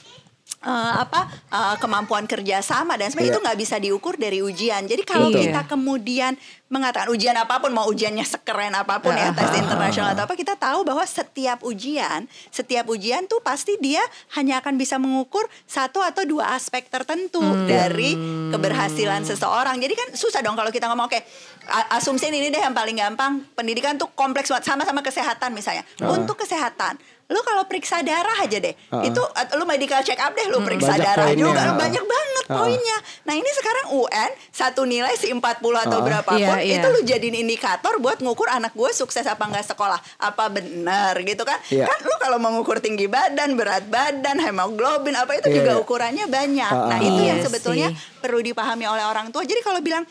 Speaker 3: eh, apa eh, kemampuan kerjasama dan sebagainya
Speaker 2: Iya.
Speaker 3: itu nggak bisa diukur dari ujian. Jadi kalau
Speaker 1: Iya.
Speaker 3: kita kemudian mengatakan ujian apa pun mau ujiannya sekeren apa pun ya tes internasional atau apa kita tahu bahwa setiap ujian setiap ujian tuh pasti dia hanya akan bisa mengukur satu atau dua aspek tertentu dari keberhasilan seseorang jadi kan susah dong kalau kita ngomong oke a- asumsi ini deh yang paling gampang pendidikan tuh kompleks banget sama-sama kesehatan misalnya untuk kesehatan lu kalau periksa darah aja deh
Speaker 2: Ah.
Speaker 3: itu lu medical check up deh lu periksa
Speaker 2: Banyak
Speaker 3: darah
Speaker 2: poinnya.
Speaker 3: juga
Speaker 2: Ah.
Speaker 3: banyak banget
Speaker 2: Ah.
Speaker 3: poinnya nah ini sekarang UN satu nilai si 40 atau
Speaker 2: Ah.
Speaker 3: berapapun
Speaker 1: Iya, iya.
Speaker 3: itu lu jadiin indikator buat ngukur anak gue sukses apa enggak sekolah apa benar gitu kan
Speaker 2: Iya.
Speaker 3: kan lu kalau mau ngukur tinggi badan berat badan hemoglobin apa itu
Speaker 2: Iya,
Speaker 3: juga
Speaker 2: iya.
Speaker 3: ukurannya banyak
Speaker 2: Ah,
Speaker 3: nah
Speaker 2: ah,
Speaker 3: itu yang
Speaker 1: Iya
Speaker 3: sebetulnya
Speaker 1: sih.
Speaker 3: perlu dipahami oleh orang tua jadi kalau bilang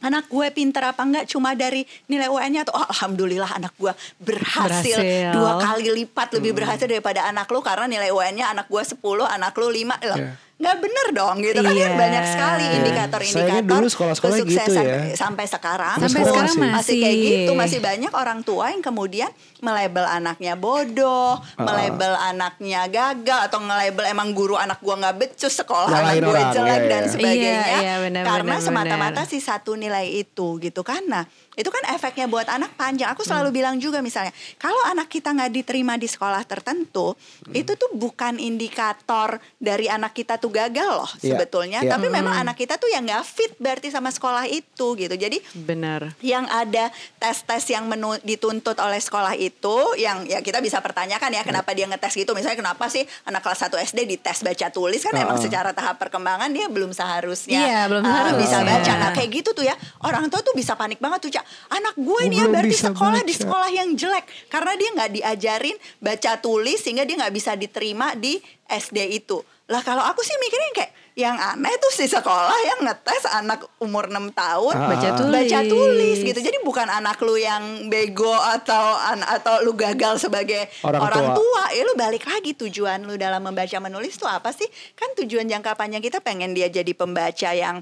Speaker 3: anak gue pinter apa enggak cuma dari nilai UN-nya atau oh, alhamdulillah anak gue berhasil,
Speaker 1: Berhasil.
Speaker 3: dua kali lipat lebih berhasil daripada anak lu karena nilai UN-nya anak gue 10 anak lu 5 loh
Speaker 2: Iya.
Speaker 3: nggak bener dong gitu kan
Speaker 1: Iya.
Speaker 3: kan banyak sekali
Speaker 1: Iya.
Speaker 3: indikator-indikator
Speaker 2: dulu sekolah-sekolah gitu
Speaker 3: kesuksesan
Speaker 2: ya.
Speaker 3: sampai sekarang
Speaker 2: Sampai sekarang
Speaker 3: masih kayak
Speaker 1: masih.
Speaker 3: gitu masih banyak orang tua yang kemudian melabel anaknya bodoh melabel anaknya gagal atau ngelabel emang guru anak gua nggak becus sekolah
Speaker 2: Nyalahin
Speaker 3: anak gue jelek
Speaker 2: iya,
Speaker 3: dan
Speaker 2: iya.
Speaker 3: sebagainya
Speaker 1: Iya, iya, benar,
Speaker 3: karena semata-mata si satu nilai itu gitu kan nah itu kan efeknya buat anak panjang aku selalu
Speaker 2: Hmm.
Speaker 3: bilang juga misalnya kalau anak kita nggak diterima di sekolah tertentu
Speaker 2: Hmm.
Speaker 3: itu tuh bukan indikator dari anak kita tuh gagal loh
Speaker 2: Iya,
Speaker 3: sebetulnya
Speaker 2: iya.
Speaker 3: tapi memang anak kita tuh yang nggak fit berarti sama sekolah itu gitu jadi
Speaker 1: Benar.
Speaker 3: yang ada tes-tes yang menu, dituntut oleh sekolah itu yang ya kita bisa pertanyakan ya kenapa dia ngetes gitu. Misalnya kenapa sih anak kelas 1 SD dites baca tulis? Kan emang
Speaker 2: Ah.
Speaker 3: secara tahap perkembangan dia belum seharusnya
Speaker 1: Iya, belum
Speaker 3: uh,
Speaker 1: seharusnya.
Speaker 3: bisa baca. Nah kayak gitu tuh ya orang tua tuh bisa panik banget tuh Cak. Anak gue ini ya
Speaker 2: Belum
Speaker 3: berarti sekolah di
Speaker 2: baca."
Speaker 3: sekolah yang jelek. Karena dia nggak diajarin baca tulis sehingga dia nggak bisa diterima di SD itu. Lah kalau aku sih mikirin kayak yang aneh tuh si sekolah yang ngetes anak umur 6 tahun
Speaker 2: Ah.
Speaker 1: Baca tulis.
Speaker 3: baca tulis gitu. Jadi bukan anak lu yang bego atau an- atau lu gagal sebagai
Speaker 2: Orang
Speaker 3: orang,
Speaker 2: tua.
Speaker 3: tua. Ya lu balik lagi tujuan lu dalam membaca menulis tuh apa sih? Kan tujuan jangka panjang kita pengen dia jadi pembaca yang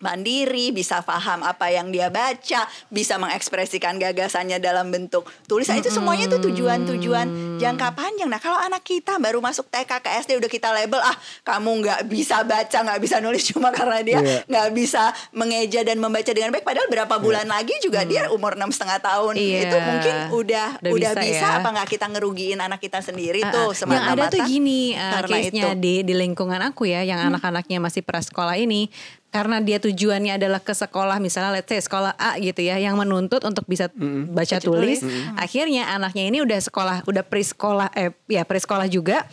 Speaker 3: mandiri, bisa paham apa yang dia baca, bisa mengekspresikan gagasannya dalam bentuk tulisan. Itu semuanya tuh tujuan-tujuan jangka panjang. Nah, kalau anak kita baru masuk TK ke SD udah kita label ah kamu nggak bisa baca, nggak bisa nulis cuma karena dia
Speaker 2: Iya.
Speaker 3: nggak bisa mengeja dan membaca dengan baik. Padahal berapa bulan lagi juga dia umur enam setengah tahun.
Speaker 1: Iya.
Speaker 3: Itu mungkin udah
Speaker 1: Udah
Speaker 3: udah,
Speaker 1: bisa
Speaker 3: bisa,
Speaker 1: ya.
Speaker 3: apa nggak kita ngerugiin anak kita sendiri
Speaker 1: Ah,
Speaker 3: tuh
Speaker 1: ah. yang ada tuh gini uh,
Speaker 3: karena
Speaker 1: case-nya
Speaker 3: itu. Hmm.
Speaker 1: di di lingkungan aku ya yang anak-anaknya masih prasekolah ini karena dia tujuannya adalah ke sekolah misalnya let's say sekolah A gitu ya yang menuntut untuk bisa baca tulis. akhirnya anaknya ini udah sekolah udah pre-sekolah eh ya pre-sekolah juga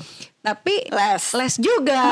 Speaker 1: tapi
Speaker 3: Les.
Speaker 1: juga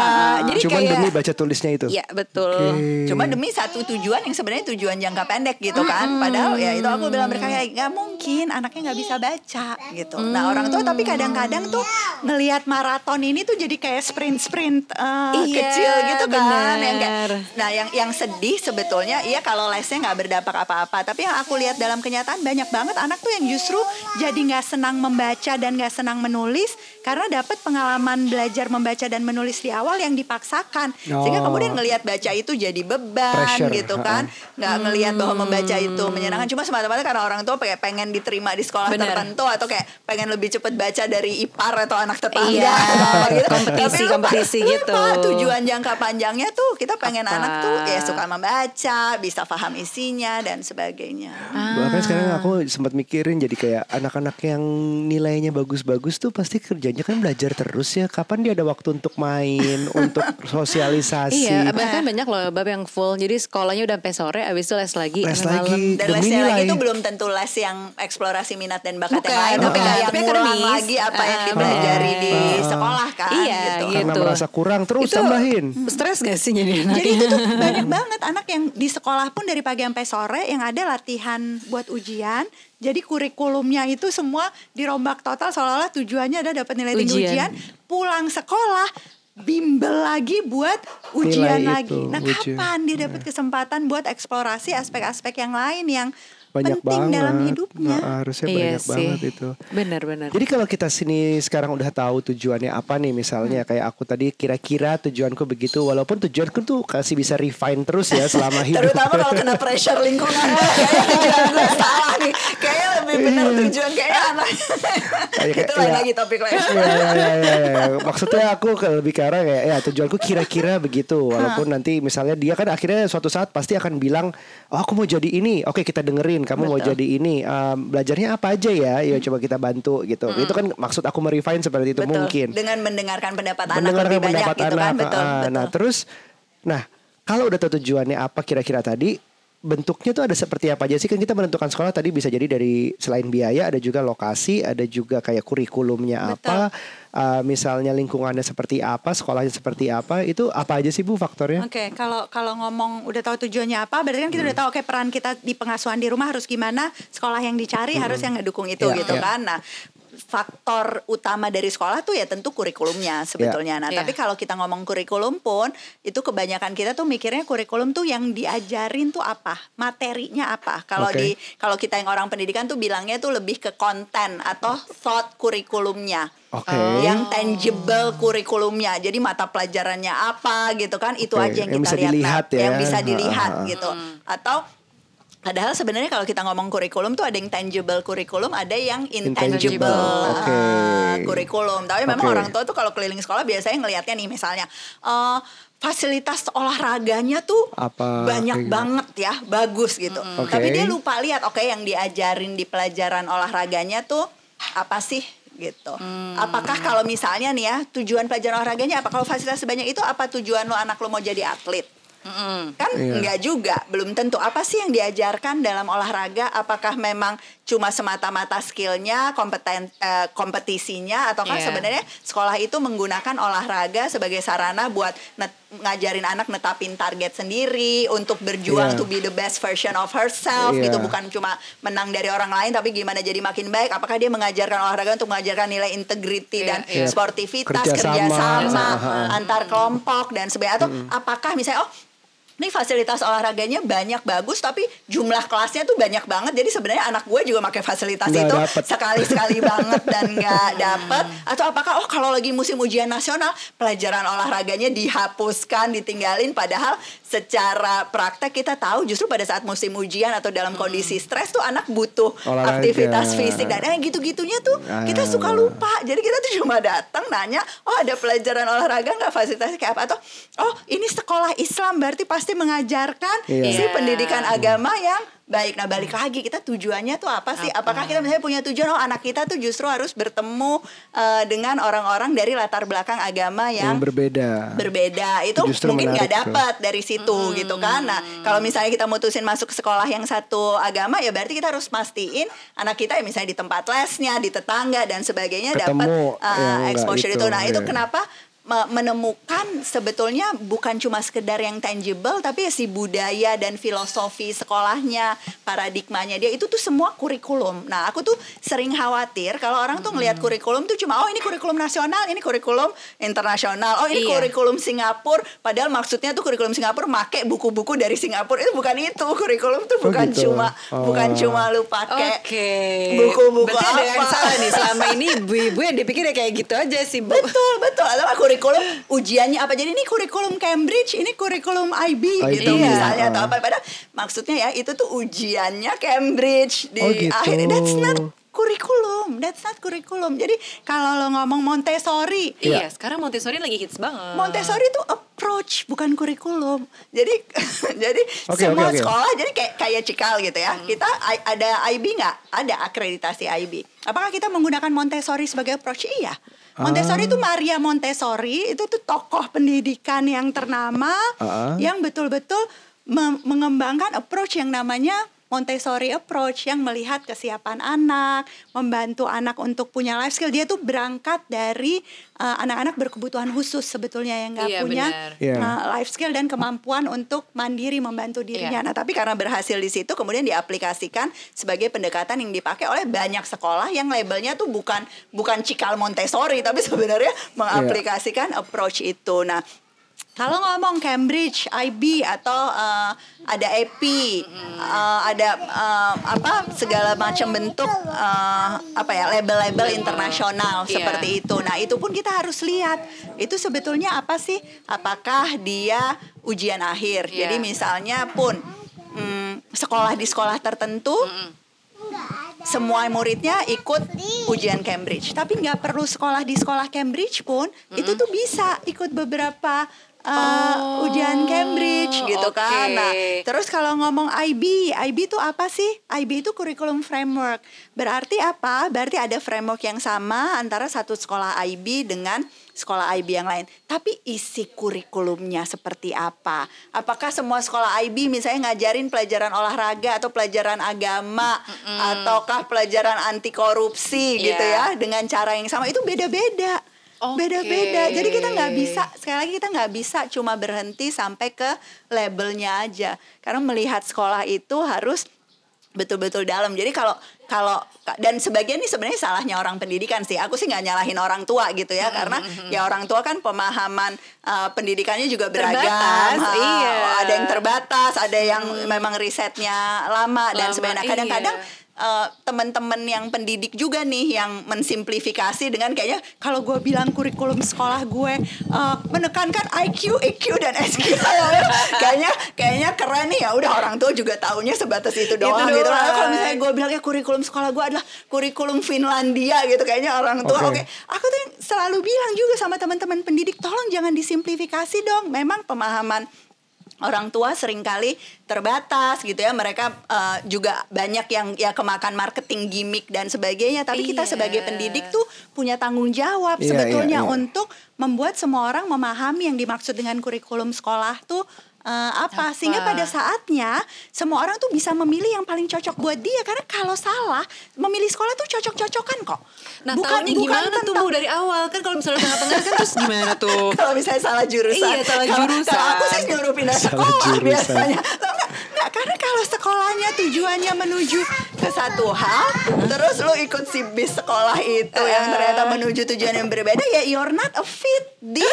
Speaker 1: jadi
Speaker 2: Cuman
Speaker 1: kayak
Speaker 2: demi baca tulisnya itu.
Speaker 1: ya betul
Speaker 2: Oke.
Speaker 3: Cuma demi satu tujuan yang sebenarnya tujuan jangka pendek gitu kan. Padahal ya itu aku bilang berkali nggak mungkin anaknya nggak bisa baca gitu. Nah orang tua tapi kadang-kadang tuh ngelihat maraton ini tuh jadi kayak sprint-sprint eh,
Speaker 1: Iya,
Speaker 3: kecil gitu kan. Yang kayak,
Speaker 1: benar.
Speaker 3: nah yang yang sedih sebetulnya iya kalau lesnya nggak berdampak apa-apa. Tapi yang aku lihat dalam kenyataan banyak banget anak tuh yang justru jadi nggak senang membaca dan nggak senang menulis karena dapat pengalaman belajar membaca dan menulis di awal yang dipaksakan. Sehingga
Speaker 2: Oh.
Speaker 3: kemudian ngelihat baca itu jadi beban
Speaker 2: Pressure,
Speaker 3: gitu kan nggak ngelihat bahwa membaca itu menyenangkan cuma semata-mata karena orang tua kayak pengen diterima di sekolah
Speaker 1: Bener.
Speaker 3: tertentu atau kayak pengen lebih cepet baca dari ipar atau anak tetangga
Speaker 1: Iya,
Speaker 3: gitu.
Speaker 1: kompetisi-
Speaker 3: Tapi lupa-
Speaker 1: kompetisi
Speaker 3: lupa
Speaker 1: gitu.
Speaker 3: tujuan jangka panjangnya tuh kita pengen
Speaker 1: Apa?
Speaker 3: anak tuh ya suka membaca bisa paham isinya dan sebagainya
Speaker 2: Bahkan sekarang aku sempat mikirin jadi kayak anak-anak yang nilainya bagus-bagus tuh pasti kerjanya kan belajar terus ya. Kapan dia ada waktu untuk main, untuk sosialisasi.
Speaker 1: Iya, bahkan banyak loh bab yang full. Jadi sekolahnya udah sampai sore, abis itu les lagi.
Speaker 2: Les lagi.
Speaker 3: dan lesnya lagi itu belum tentu les yang eksplorasi minat dan bakat
Speaker 1: Bukan,
Speaker 3: yang lain tapi kayak
Speaker 1: Tapi
Speaker 3: ngulang
Speaker 1: akademis.
Speaker 3: lagi apa yang
Speaker 1: Ah,
Speaker 3: dipelajari di
Speaker 2: benar.
Speaker 3: sekolah kan
Speaker 1: Iya,
Speaker 3: gitu.
Speaker 1: gitu.
Speaker 2: Karena merasa kurang terus
Speaker 1: Itu
Speaker 2: tambahin.
Speaker 1: Stres gak sih jadi anak?
Speaker 3: Jadi itu tuh banyak banget anak yang di sekolah pun dari pagi sampai sore yang ada latihan buat ujian. Jadi kurikulumnya itu semua dirombak total seolah-olah tujuannya ada dapat nilai tinggi
Speaker 1: Ujian.
Speaker 3: ujian. Pulang sekolah bimbel lagi buat ujian
Speaker 2: Nilai
Speaker 3: lagi.
Speaker 2: itu,
Speaker 3: Nah,
Speaker 2: ujian.
Speaker 3: kapan dia dapat kesempatan buat eksplorasi aspek-aspek yang lain yang
Speaker 2: banyak
Speaker 3: penting
Speaker 2: banget.
Speaker 3: dalam hidupnya.
Speaker 2: Nah, harusnya
Speaker 1: Iya
Speaker 2: banyak
Speaker 1: sih.
Speaker 2: banget itu.
Speaker 1: Benar-benar.
Speaker 2: Jadi kalau kita sini sekarang udah tahu tujuannya apa nih misalnya kayak aku tadi kira-kira tujuanku begitu walaupun tujuanku tuh kasih bisa refine terus ya selama hidup.
Speaker 3: Terutama kalau kena pressure lingkungan Kayaknya tujuan gue salah nih Kayaknya benar tujuan Kayaknya anak
Speaker 2: Kayak-
Speaker 3: Itu lain
Speaker 2: iya.
Speaker 3: lagi topik lain
Speaker 2: Iya, iya, iya, iya, iya. Maksudnya aku ke- lebih ke arah kayak ya tujuanku kira-kira begitu. Walaupun nanti misalnya dia kan akhirnya suatu saat pasti akan bilang, oh aku mau jadi ini. Oke kita dengerin. Kamu mau
Speaker 1: Betul.
Speaker 2: jadi ini. Em, belajarnya apa aja ya? Ya coba kita bantu gitu. Itu kan maksud aku merefine seperti itu
Speaker 3: Betul.
Speaker 2: mungkin.
Speaker 3: Dengan mendengarkan pendapat anak
Speaker 2: mendengarkan
Speaker 3: lebih banyak
Speaker 2: pendapat
Speaker 3: gitu
Speaker 2: anak.
Speaker 3: kan Betul,
Speaker 2: ah,
Speaker 3: betul.
Speaker 2: Nah terus, nah kalau udah tahu tujuannya apa kira-kira tadi, bentuknya tuh ada seperti apa aja sih kan kita menentukan sekolah tadi bisa jadi dari selain biaya ada juga lokasi, ada juga kayak kurikulumnya apa, ah, misalnya lingkungannya seperti apa, sekolahnya seperti apa, itu apa aja sih bu faktornya?
Speaker 3: Oke, kalau kalau ngomong udah tahu tujuannya apa, berarti kan kita udah tahu oke peran kita di pengasuhan di rumah harus gimana, sekolah yang dicari harus yang ngedukung itu
Speaker 2: Iya,
Speaker 3: gitu
Speaker 2: iya.
Speaker 3: kan. Nah, faktor utama dari sekolah tuh ya tentu kurikulumnya sebetulnya. Nah,
Speaker 1: Iya.
Speaker 3: tapi kalau kita ngomong kurikulum pun itu kebanyakan kita tuh mikirnya kurikulum tuh yang diajarin tuh apa, materinya apa. Kalau
Speaker 2: Oke.
Speaker 3: di kalau kita yang orang pendidikan tuh bilangnya tuh lebih ke konten atau thought kurikulumnya.
Speaker 1: Oh.
Speaker 3: yang tangible kurikulumnya. Jadi mata pelajarannya apa gitu kan? Itu
Speaker 2: Oke,
Speaker 3: aja yang
Speaker 2: yang
Speaker 3: kita
Speaker 2: bisa
Speaker 3: lihat.
Speaker 2: dilihat ya.
Speaker 3: Yang bisa
Speaker 2: Ha,
Speaker 3: dilihat
Speaker 2: ha, ha.
Speaker 3: gitu. Atau Padahal sebenarnya kalau kita ngomong kurikulum tuh ada yang tangible kurikulum, ada yang intangible,
Speaker 2: Intangible, oke.
Speaker 3: ah, kurikulum. Tapi memang
Speaker 2: Oke.
Speaker 3: orang tua tuh kalau keliling sekolah biasanya ngelihatnya nih misalnya eh, fasilitas olahraganya tuh
Speaker 2: Apa,
Speaker 3: banyak
Speaker 2: kayak
Speaker 3: banget ya, bagus gitu.
Speaker 2: Oke.
Speaker 3: Tapi dia lupa lihat, oke yang diajarin di pelajaran olahraganya tuh apa sih gitu. Apakah kalau misalnya nih ya tujuan pelajaran olahraganya apa? Kalau fasilitas sebanyak itu apa tujuan lo anak lo mau jadi atlet? Kan
Speaker 2: Iya.
Speaker 3: enggak juga, belum tentu. Apa sih yang diajarkan dalam olahraga? Apakah memang cuma semata-mata skillnya, kompeten, eh, kompetisinya, ataukah
Speaker 1: Iya.
Speaker 3: sebenarnya sekolah itu menggunakan olahraga sebagai sarana buat net- ngajarin anak netapin target sendiri, untuk berjuang
Speaker 2: Iya.
Speaker 3: to be the best version of herself
Speaker 2: Iya.
Speaker 3: gitu, bukan cuma menang dari orang lain, tapi gimana jadi makin baik. Apakah dia mengajarkan olahraga untuk mengajarkan nilai integrity
Speaker 1: Iya,
Speaker 3: dan
Speaker 1: iya.
Speaker 3: sportivitas,
Speaker 2: Kerjasama.
Speaker 3: kerjasama,
Speaker 2: Kerjasama.
Speaker 3: antar kelompok dan sebagainya. Atau apakah misalnya oh ini fasilitas olahraganya banyak bagus tapi jumlah kelasnya tuh banyak banget jadi sebenarnya anak gue juga pakai fasilitas
Speaker 2: Nggak
Speaker 3: itu
Speaker 2: dapet.
Speaker 3: sekali sekali banget dan nggak dapet atau apakah oh kalau lagi musim ujian nasional pelajaran olahraganya dihapuskan ditinggalin padahal secara praktek kita tahu justru pada saat musim ujian atau dalam kondisi stres tuh anak butuh
Speaker 2: Olahraga.
Speaker 3: aktivitas fisik dan eh, gitu-gitunya tuh kita suka
Speaker 2: Ah.
Speaker 3: lupa jadi kita tuh cuma datang nanya oh ada pelajaran olahraga nggak fasilitasnya kayak apa atau oh ini sekolah Islam berarti pasti mengajarkan
Speaker 2: Iya.
Speaker 3: si pendidikan agama yang baik nah balik lagi kita tujuannya tuh apa sih?
Speaker 1: Apa?
Speaker 3: apakah kita misalnya punya tujuan? Oh anak kita tuh justru harus bertemu eh, dengan orang-orang dari latar belakang agama
Speaker 2: Yang
Speaker 3: yang
Speaker 2: berbeda.
Speaker 3: berbeda. Itu
Speaker 2: justru
Speaker 3: mungkin nggak dapat dari situ gitu kan? Nah kalau misalnya kita mutusin masuk ke sekolah yang satu agama ya berarti kita harus mastiin anak kita ya misalnya di tempat lesnya di tetangga dan sebagainya dapat uh, exposure
Speaker 2: itu,
Speaker 3: itu. Nah itu
Speaker 2: iya.
Speaker 3: kenapa menemukan sebetulnya bukan cuma sekedar yang tangible tapi si budaya dan filosofi sekolahnya paradigmanya dia itu tuh semua kurikulum nah aku tuh sering khawatir kalau orang tuh ngelihat kurikulum tuh cuma oh ini kurikulum nasional ini kurikulum internasional oh ini
Speaker 1: Iya.
Speaker 3: kurikulum Singapura padahal maksudnya tuh kurikulum Singapura make buku-buku dari Singapura itu bukan itu kurikulum tuh
Speaker 2: Oh,
Speaker 3: bukan
Speaker 2: gitu.
Speaker 3: cuma
Speaker 2: Oh.
Speaker 3: bukan cuma lu pakai
Speaker 1: Oke.
Speaker 3: buku-buku
Speaker 1: Berarti ada yang
Speaker 3: apa.
Speaker 1: salah nih selama ini ibu-ibu yang dipikir ya kayak gitu aja sih bu.
Speaker 3: Betul, betul. Atau kurikulum ujiannya apa? Jadi ini kurikulum Cambridge, ini kurikulum IB, gitu
Speaker 2: IB,
Speaker 3: misalnya
Speaker 2: ah.
Speaker 3: atau apa. Padahal maksudnya ya itu tuh ujiannya Cambridge di
Speaker 2: Oh, gitu.
Speaker 3: akhir. That's not kurikulum. That's not kurikulum. Jadi kalau lo ngomong Montessori,
Speaker 1: Iya, sekarang Montessori lagi hits banget.
Speaker 3: Montessori itu approach bukan kurikulum. Jadi jadi
Speaker 2: Oke,
Speaker 3: semua
Speaker 2: oke, oke.
Speaker 3: sekolah jadi kayak kayak Cikal gitu ya. Kita I- ada IB nggak? Ada akreditasi IB. Apakah kita menggunakan Montessori sebagai approach? Iya. Montessori itu Maria Montessori itu tuh tokoh pendidikan yang ternama
Speaker 2: Ah.
Speaker 3: yang betul-betul me- mengembangkan approach yang namanya Montessori approach yang melihat kesiapan anak, membantu anak untuk punya life skill. Dia tuh berangkat dari uh, anak-anak berkebutuhan khusus sebetulnya yang nggak
Speaker 1: Iya,
Speaker 3: punya
Speaker 1: benar.
Speaker 2: Iya.
Speaker 3: uh, life skill dan kemampuan untuk mandiri membantu dirinya.
Speaker 1: Iya.
Speaker 3: Nah, tapi karena berhasil di situ kemudian diaplikasikan sebagai pendekatan yang dipakai oleh banyak sekolah yang labelnya tuh bukan bukan cikal Montessori tapi sebenarnya mengaplikasikan approach itu. Nah, Kalau ngomong Cambridge, IB atau uh, ada AP, uh, ada uh, apa segala macam bentuk uh, apa ya label-label internasional
Speaker 1: Iya.
Speaker 3: seperti itu. Nah itu pun kita harus lihat itu sebetulnya apa sih? Apakah dia ujian akhir?
Speaker 1: Iya.
Speaker 3: Jadi misalnya pun mm, sekolah di sekolah tertentu semua muridnya ikut ujian Cambridge, tapi nggak perlu sekolah di sekolah Cambridge pun itu tuh bisa ikut beberapa uh,
Speaker 1: Oh,
Speaker 3: ujian Cambridge gitu
Speaker 1: oke.
Speaker 3: kan. Nah, terus kalau ngomong IB, IB itu apa sih? IB itu curriculum framework. Berarti apa? Berarti ada framework yang sama antara satu sekolah IB dengan sekolah IB yang lain. Tapi isi kurikulumnya seperti apa? Apakah semua sekolah IB misalnya ngajarin pelajaran olahraga atau pelajaran agama ataukah pelajaran anti korupsi gitu
Speaker 1: Iya.
Speaker 3: ya dengan cara yang sama? Itu beda-beda. Beda-beda. Jadi kita nggak bisa sekali lagi kita nggak bisa cuma berhenti sampai ke labelnya aja. Karena melihat sekolah itu harus betul-betul dalam. Jadi kalau kalau dan sebagian ini sebenarnya salahnya orang pendidikan sih. Aku sih nggak nyalahin orang tua gitu ya, karena ya orang tua kan pemahaman uh, pendidikannya juga beragam.
Speaker 1: Terbatas,
Speaker 3: Ha,
Speaker 1: iya.
Speaker 3: Ada yang terbatas, ada yang memang risetnya lama dan
Speaker 1: Lama,
Speaker 3: sebagainya. Nah, Kadang-kadang
Speaker 1: iya.
Speaker 3: Uh, teman-teman yang pendidik juga nih yang mensimplifikasi dengan kayaknya kalau gue bilang kurikulum sekolah gue uh, menekankan IQ, EQ dan SQ kayaknya kayaknya keren nih. Ya udah orang tua juga taunya sebatas itu doang gitu. Lalu kalau misalnya gue bilang ya kurikulum sekolah gue adalah kurikulum Finlandia gitu kayaknya orang tua oke.
Speaker 2: Oke.
Speaker 3: aku tuh selalu bilang juga sama teman-teman pendidik tolong jangan disimplifikasi dong. Memang pemahaman orang tua sering kali terbatas gitu ya mereka eh, juga banyak yang ya kemakan marketing gimmick dan sebagainya tapi kita
Speaker 1: Iya.
Speaker 3: sebagai pendidik tuh punya tanggung jawab
Speaker 2: Iya,
Speaker 3: sebetulnya
Speaker 2: iya, iya.
Speaker 3: untuk membuat semua orang memahami yang dimaksud dengan kurikulum sekolah tuh eh, apa
Speaker 1: Apa?
Speaker 3: sehingga pada saatnya semua orang tuh bisa memilih yang paling cocok buat dia karena kalau salah memilih sekolah tuh cocok-cocokan kok
Speaker 1: Nah, taunya gimana tuh Bu
Speaker 3: tentang-
Speaker 1: dari awal kan kalau misalnya tengah-tengah kan terus gimana tuh?
Speaker 3: kalau misalnya salah jurusan.
Speaker 1: Iya, salah
Speaker 3: Kalau-
Speaker 1: jurusan.
Speaker 3: Kalau aku sih nyuruh pindah
Speaker 2: Salah
Speaker 3: sekolah
Speaker 2: jurusan.
Speaker 3: biasanya. Enggak, karena kalau sekolahnya tujuannya menuju ke satu hal, terus lu ikut si bis sekolah itu yang ternyata menuju tujuan yang berbeda, ya you're not a fit di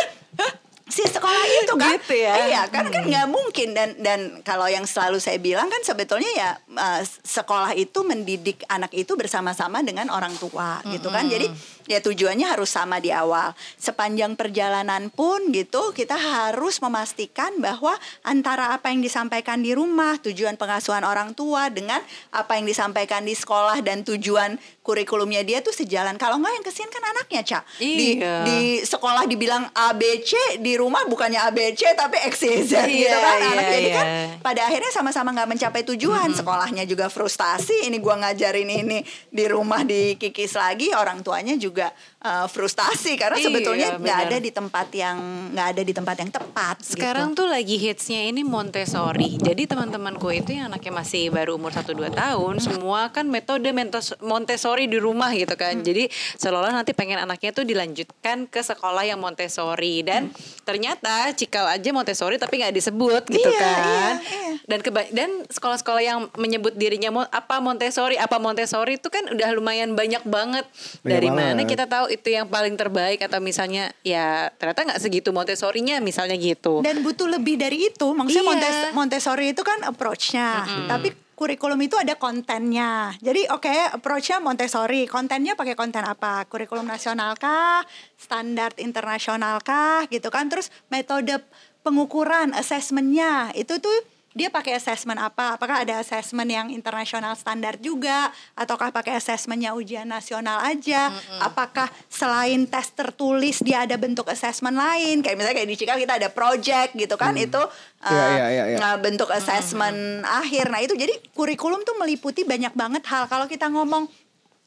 Speaker 3: si sekolah itu kan?
Speaker 1: Gitu ya.
Speaker 3: iya kan kan nggak mungkin. Dan dan kalau yang selalu saya bilang kan sebetulnya ya uh, sekolah itu mendidik anak itu bersama-sama dengan orang tua gitu kan. Jadi ya tujuannya harus sama di awal. Sepanjang perjalanan pun gitu kita harus memastikan bahwa antara apa yang disampaikan di rumah tujuan pengasuhan orang tua dengan apa yang disampaikan di sekolah dan tujuan kurikulumnya dia tuh sejalan. Kalau nggak yang kesian kan anaknya cak di
Speaker 1: Iya.
Speaker 3: di sekolah dibilang ABC di rumah bukannya ABC tapi XYZ gitu
Speaker 1: Iya,
Speaker 3: kan.
Speaker 1: iya,
Speaker 3: anak jadi kan
Speaker 1: iya.
Speaker 3: pada akhirnya sama-sama nggak mencapai tujuan sekolahnya juga frustasi ini gua ngajarin ini di rumah dikikis lagi orang tuanya juga uh, frustasi karena
Speaker 1: Iya,
Speaker 3: sebetulnya nggak ada di tempat yang nggak ada di tempat yang tepat
Speaker 1: Sekarang
Speaker 3: gitu.
Speaker 1: tuh lagi hitsnya ini Montessori. Jadi teman-temanku itu yang anaknya masih baru umur 1-2 tahun, semua kan metode mentos- Montessori di rumah gitu kan. Jadi seolah-olah nanti pengen anaknya tuh dilanjutkan ke sekolah yang Montessori dan ternyata cikal aja Montessori tapi nggak disebut gitu
Speaker 3: Iya,
Speaker 1: kan.
Speaker 3: iya, iya.
Speaker 1: Dan keba- dan sekolah-sekolah yang menyebut dirinya apa Montessori, apa Montessori itu kan udah lumayan banyak banget.
Speaker 2: Banyak
Speaker 1: Dari mana
Speaker 2: banget.
Speaker 1: kita tahu itu yang paling terbaik atau misalnya ya ternyata nggak segitu Montessori-nya misalnya gitu.
Speaker 3: dan butuh lebih dari itu. Maksudnya
Speaker 1: Iya.
Speaker 3: Montes- Montessori itu kan approach-nya. Tapi kurikulum itu ada kontennya. Jadi oke approach-nya Montessori. Kontennya pakai konten apa? Kurikulum nasional kah? Standar internasional kah? Gitu kan. Terus metode pengukuran assessmentnya. Itu tuh dia pakai assessment apa? Apakah ada assessment yang internasional standar juga? Ataukah pakai assessmentnya ujian nasional aja? Apakah selain tes tertulis dia ada bentuk assessment lain? Kayak misalnya kayak di Cikal kita ada project gitu kan? Itu uh,
Speaker 2: iya, iya, iya.
Speaker 3: uh, bentuk assessment akhir. Nah itu jadi kurikulum tuh meliputi banyak banget hal. Kalau kita ngomong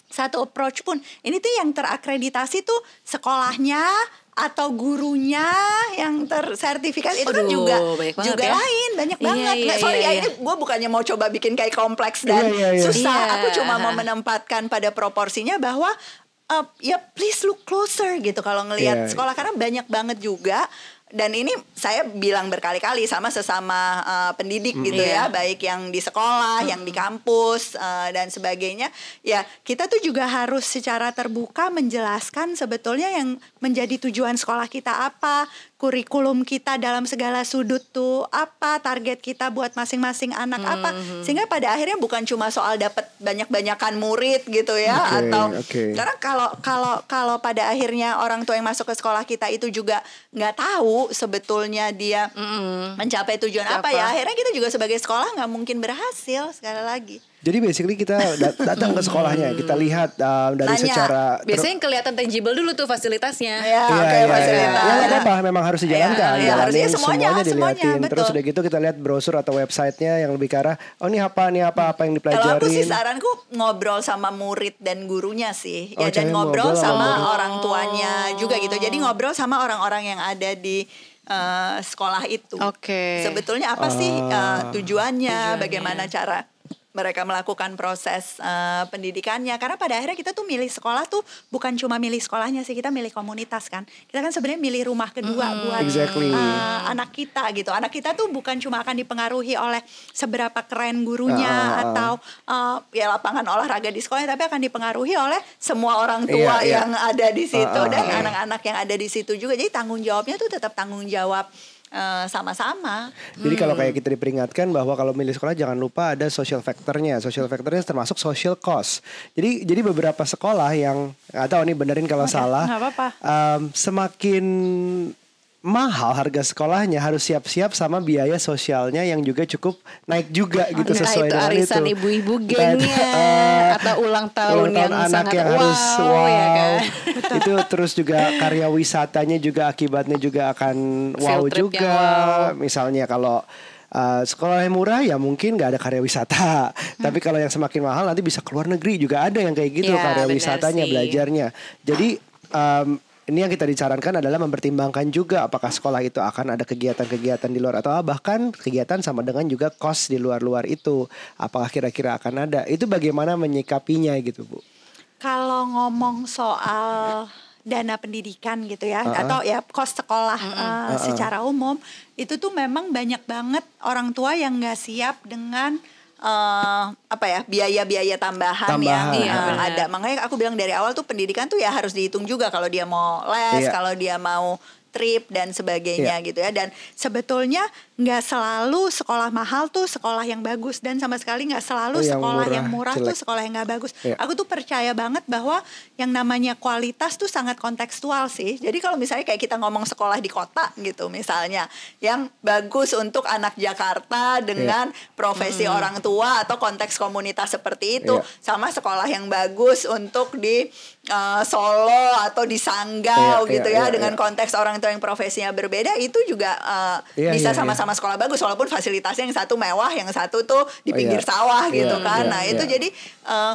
Speaker 3: satu approach pun ini tuh yang terakreditasi tuh sekolahnya atau gurunya yang tersertifikasi itu kan juga juga
Speaker 1: ya.
Speaker 3: lain banyak
Speaker 1: Iya,
Speaker 3: banget
Speaker 1: iya,
Speaker 3: Nggak, sorry
Speaker 1: iya,
Speaker 3: ya
Speaker 1: iya.
Speaker 3: ini gue bukannya mau coba bikin kayak kompleks dan
Speaker 2: Iya, iya, iya.
Speaker 3: susah
Speaker 1: Iya.
Speaker 3: aku cuma mau menempatkan pada proporsinya bahwa uh, ya please look closer gitu kalau ngelihat
Speaker 2: Iya.
Speaker 3: sekolah karena banyak banget juga dan ini saya bilang berkali-kali sama sesama uh, pendidik gitu
Speaker 1: Iya.
Speaker 3: ya, baik yang di sekolah, yang di kampus uh, dan sebagainya. Ya, kita tuh juga harus secara terbuka menjelaskan sebetulnya yang menjadi tujuan sekolah kita apa, kurikulum kita dalam segala sudut tuh apa, target kita buat masing-masing anak apa. Sehingga pada akhirnya bukan cuma soal dapat banyak-banyakan murid gitu ya
Speaker 2: Oke,
Speaker 3: atau
Speaker 2: oke.
Speaker 3: karena kalau kalau kalau pada akhirnya orang tua yang masuk ke sekolah kita itu juga nggak tahu sebetulnya dia mencapai tujuan apa
Speaker 1: Apa?
Speaker 3: ya akhirnya kita juga sebagai sekolah nggak mungkin berhasil sekali lagi
Speaker 2: Jadi basically kita dat- datang ke sekolahnya, kita lihat uh, dari
Speaker 3: Nanya.
Speaker 2: secara
Speaker 1: Biasanya yang kelihatan tangible dulu tuh fasilitasnya.
Speaker 3: ya
Speaker 2: Iya,
Speaker 3: oke
Speaker 2: iya, iya.
Speaker 3: fasilitas
Speaker 2: Ya apa-apa, memang harus dijalankan.
Speaker 3: Iya, iya, harus.
Speaker 2: Jalanin
Speaker 3: Iya, semuanya,
Speaker 2: semuanya,
Speaker 3: semuanya,
Speaker 2: dilihatin. Terus
Speaker 3: betul.
Speaker 2: udah gitu kita lihat brosur atau websitenya yang lebih ke arah, oh ini apa, ini apa, apa yang
Speaker 3: Kalau aku sih saranku ngobrol sama murid dan gurunya sih,
Speaker 2: Oh,
Speaker 3: ya dan
Speaker 2: cari
Speaker 3: ngobrol
Speaker 2: ngobrol sama murid.
Speaker 3: orang tuanya juga gitu. Jadi ngobrol sama orang-orang yang ada di eh, sekolah itu.
Speaker 1: Oke.
Speaker 3: Sebetulnya apa sih eh,
Speaker 2: Ah.
Speaker 3: tujuannya,
Speaker 1: Tujuannya.
Speaker 3: bagaimana cara mereka melakukan proses eh, pendidikannya karena pada akhirnya kita tuh milih sekolah tuh bukan cuma milih sekolahnya sih kita milih komunitas kan kita kan sebenarnya milih rumah kedua buat
Speaker 2: Exactly.
Speaker 3: eh, anak kita gitu anak kita tuh bukan cuma akan dipengaruhi oleh seberapa keren gurunya
Speaker 2: ah.
Speaker 3: atau eh, ya lapangan olahraga di sekolah tapi akan dipengaruhi oleh semua orang tua
Speaker 2: Iya, iya.
Speaker 3: yang ada di situ
Speaker 2: Ah, ah,
Speaker 3: dan anak-anak yang ada di situ juga jadi tanggung jawabnya tuh tetap tanggung jawab eh, sama-sama
Speaker 2: Jadi kalau
Speaker 3: Hmm.
Speaker 2: kayak kita diperingatkan bahwa kalau milih sekolah jangan lupa ada social factornya. Social factornya termasuk social cost. Jadi jadi beberapa sekolah yang tahu nih benerin kalau salah.
Speaker 3: nggak apa-apa.
Speaker 2: em, semakin mahal harga sekolahnya harus siap-siap sama biaya sosialnya yang juga cukup naik juga gitu
Speaker 1: Nah,
Speaker 2: sesuai
Speaker 1: itu
Speaker 2: dengan
Speaker 1: arisan
Speaker 2: itu.
Speaker 1: ibu-ibu gengnya,
Speaker 2: eh,
Speaker 1: atau ulang tahun
Speaker 2: ulang
Speaker 1: yang
Speaker 2: anak
Speaker 1: sangat
Speaker 2: yang harus
Speaker 1: wow,
Speaker 2: wow,
Speaker 1: ya kan?
Speaker 2: itu terus juga karya wisatanya juga akibatnya juga akan wow juga
Speaker 1: wow.
Speaker 2: misalnya kalau uh, sekolah yang murah ya mungkin nggak ada karya wisata tapi kalau yang semakin mahal nanti bisa keluar negeri juga ada yang kayak gitu
Speaker 1: Ya,
Speaker 2: karya wisatanya
Speaker 1: sih.
Speaker 2: belajarnya jadi um, ini yang kita disarankan adalah mempertimbangkan juga apakah sekolah itu akan ada kegiatan-kegiatan di luar atau bahkan kegiatan sama dengan juga kos di luar-luar itu. Apakah kira-kira akan ada? Itu bagaimana menyikapinya gitu bu?
Speaker 3: Kalau ngomong soal dana pendidikan gitu ya
Speaker 2: Uh-uh.
Speaker 3: atau ya kos sekolah uh, secara umum itu tuh memang banyak banget orang tua yang nggak siap dengan uh, apa ya biaya-biaya tambahan,
Speaker 2: Tambahan.
Speaker 3: yang
Speaker 1: Iya,
Speaker 3: uh, ada. Makanya aku bilang dari awal tuh pendidikan tuh ya harus dihitung juga kalau dia mau les,
Speaker 2: Iya.
Speaker 3: kalau dia mau trip dan sebagainya
Speaker 2: Iya.
Speaker 3: gitu ya. Dan sebetulnya nggak selalu sekolah mahal tuh sekolah yang bagus dan sama sekali nggak selalu
Speaker 2: Oh, yang
Speaker 3: sekolah
Speaker 2: murah,
Speaker 3: yang murah tuh
Speaker 2: jelek.
Speaker 3: sekolah yang nggak bagus.
Speaker 2: Iya.
Speaker 3: Aku tuh percaya banget bahwa yang namanya kualitas tuh sangat kontekstual sih. Jadi kalau misalnya kayak kita ngomong sekolah di kota gitu misalnya, yang bagus untuk anak Jakarta dengan profesi orang tua atau konteks komunitas seperti itu,
Speaker 2: Iya.
Speaker 3: sama sekolah yang bagus untuk di uh, Solo atau di Sanggau
Speaker 2: Iya,
Speaker 3: gitu
Speaker 2: iya,
Speaker 3: ya
Speaker 2: iya,
Speaker 3: dengan konteks orang tua yang profesinya berbeda itu juga uh, bisa
Speaker 2: iya,
Speaker 3: sama-sama sekolah bagus walaupun fasilitasnya yang satu mewah, yang satu tuh di
Speaker 2: Oh,
Speaker 3: pinggir
Speaker 2: iya.
Speaker 3: sawah gitu
Speaker 2: Iya,
Speaker 3: kan.
Speaker 2: iya,
Speaker 3: nah, itu
Speaker 2: iya.
Speaker 3: jadi uh,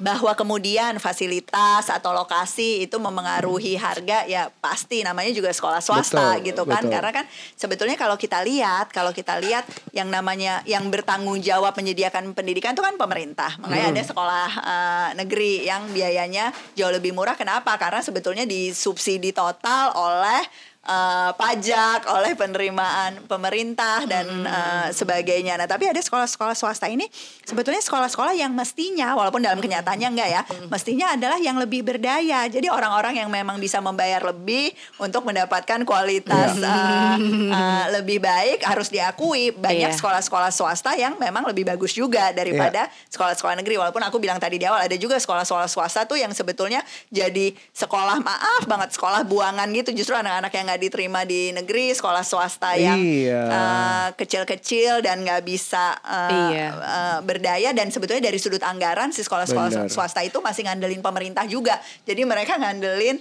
Speaker 3: bahwa kemudian fasilitas atau lokasi itu memengaruhi harga ya pasti namanya juga sekolah swasta
Speaker 2: Betul,
Speaker 3: gitu kan
Speaker 2: betul.
Speaker 3: karena kan sebetulnya kalau kita lihat kalau kita lihat yang namanya yang bertanggung jawab menyediakan pendidikan itu kan pemerintah makanya
Speaker 2: Hmm.
Speaker 3: ada sekolah eh, negeri yang biayanya jauh lebih murah kenapa karena sebetulnya disubsidi total oleh eh, pajak oleh penerimaan pemerintah dan eh, sebagainya. Nah, tapi ada sekolah-sekolah swasta ini sebetulnya sekolah-sekolah yang mestinya walaupun dalam kenyataannya enggak ya, mestinya adalah yang lebih berdaya. Jadi orang-orang yang memang bisa membayar lebih untuk mendapatkan kualitas eh, eh, lebih baik harus diakui. Banyak
Speaker 1: Iya.
Speaker 3: sekolah-sekolah swasta yang memang lebih bagus juga daripada sekolah-sekolah negeri. Walaupun aku bilang tadi di awal ada juga sekolah-sekolah swasta tuh yang sebetulnya jadi sekolah maaf banget sekolah buangan gitu. Justru anak-anak yang nggak diterima di negeri, sekolah swasta yang
Speaker 2: Iya.
Speaker 3: eh, kecil-kecil dan nggak bisa eh,
Speaker 1: Iya.
Speaker 3: eh, berdaya dan sebetulnya dari sudut anggaran si sekolah-sekolah
Speaker 2: Benar.
Speaker 3: swasta itu masih ngandelin pemerintah juga. Jadi mereka ngandelin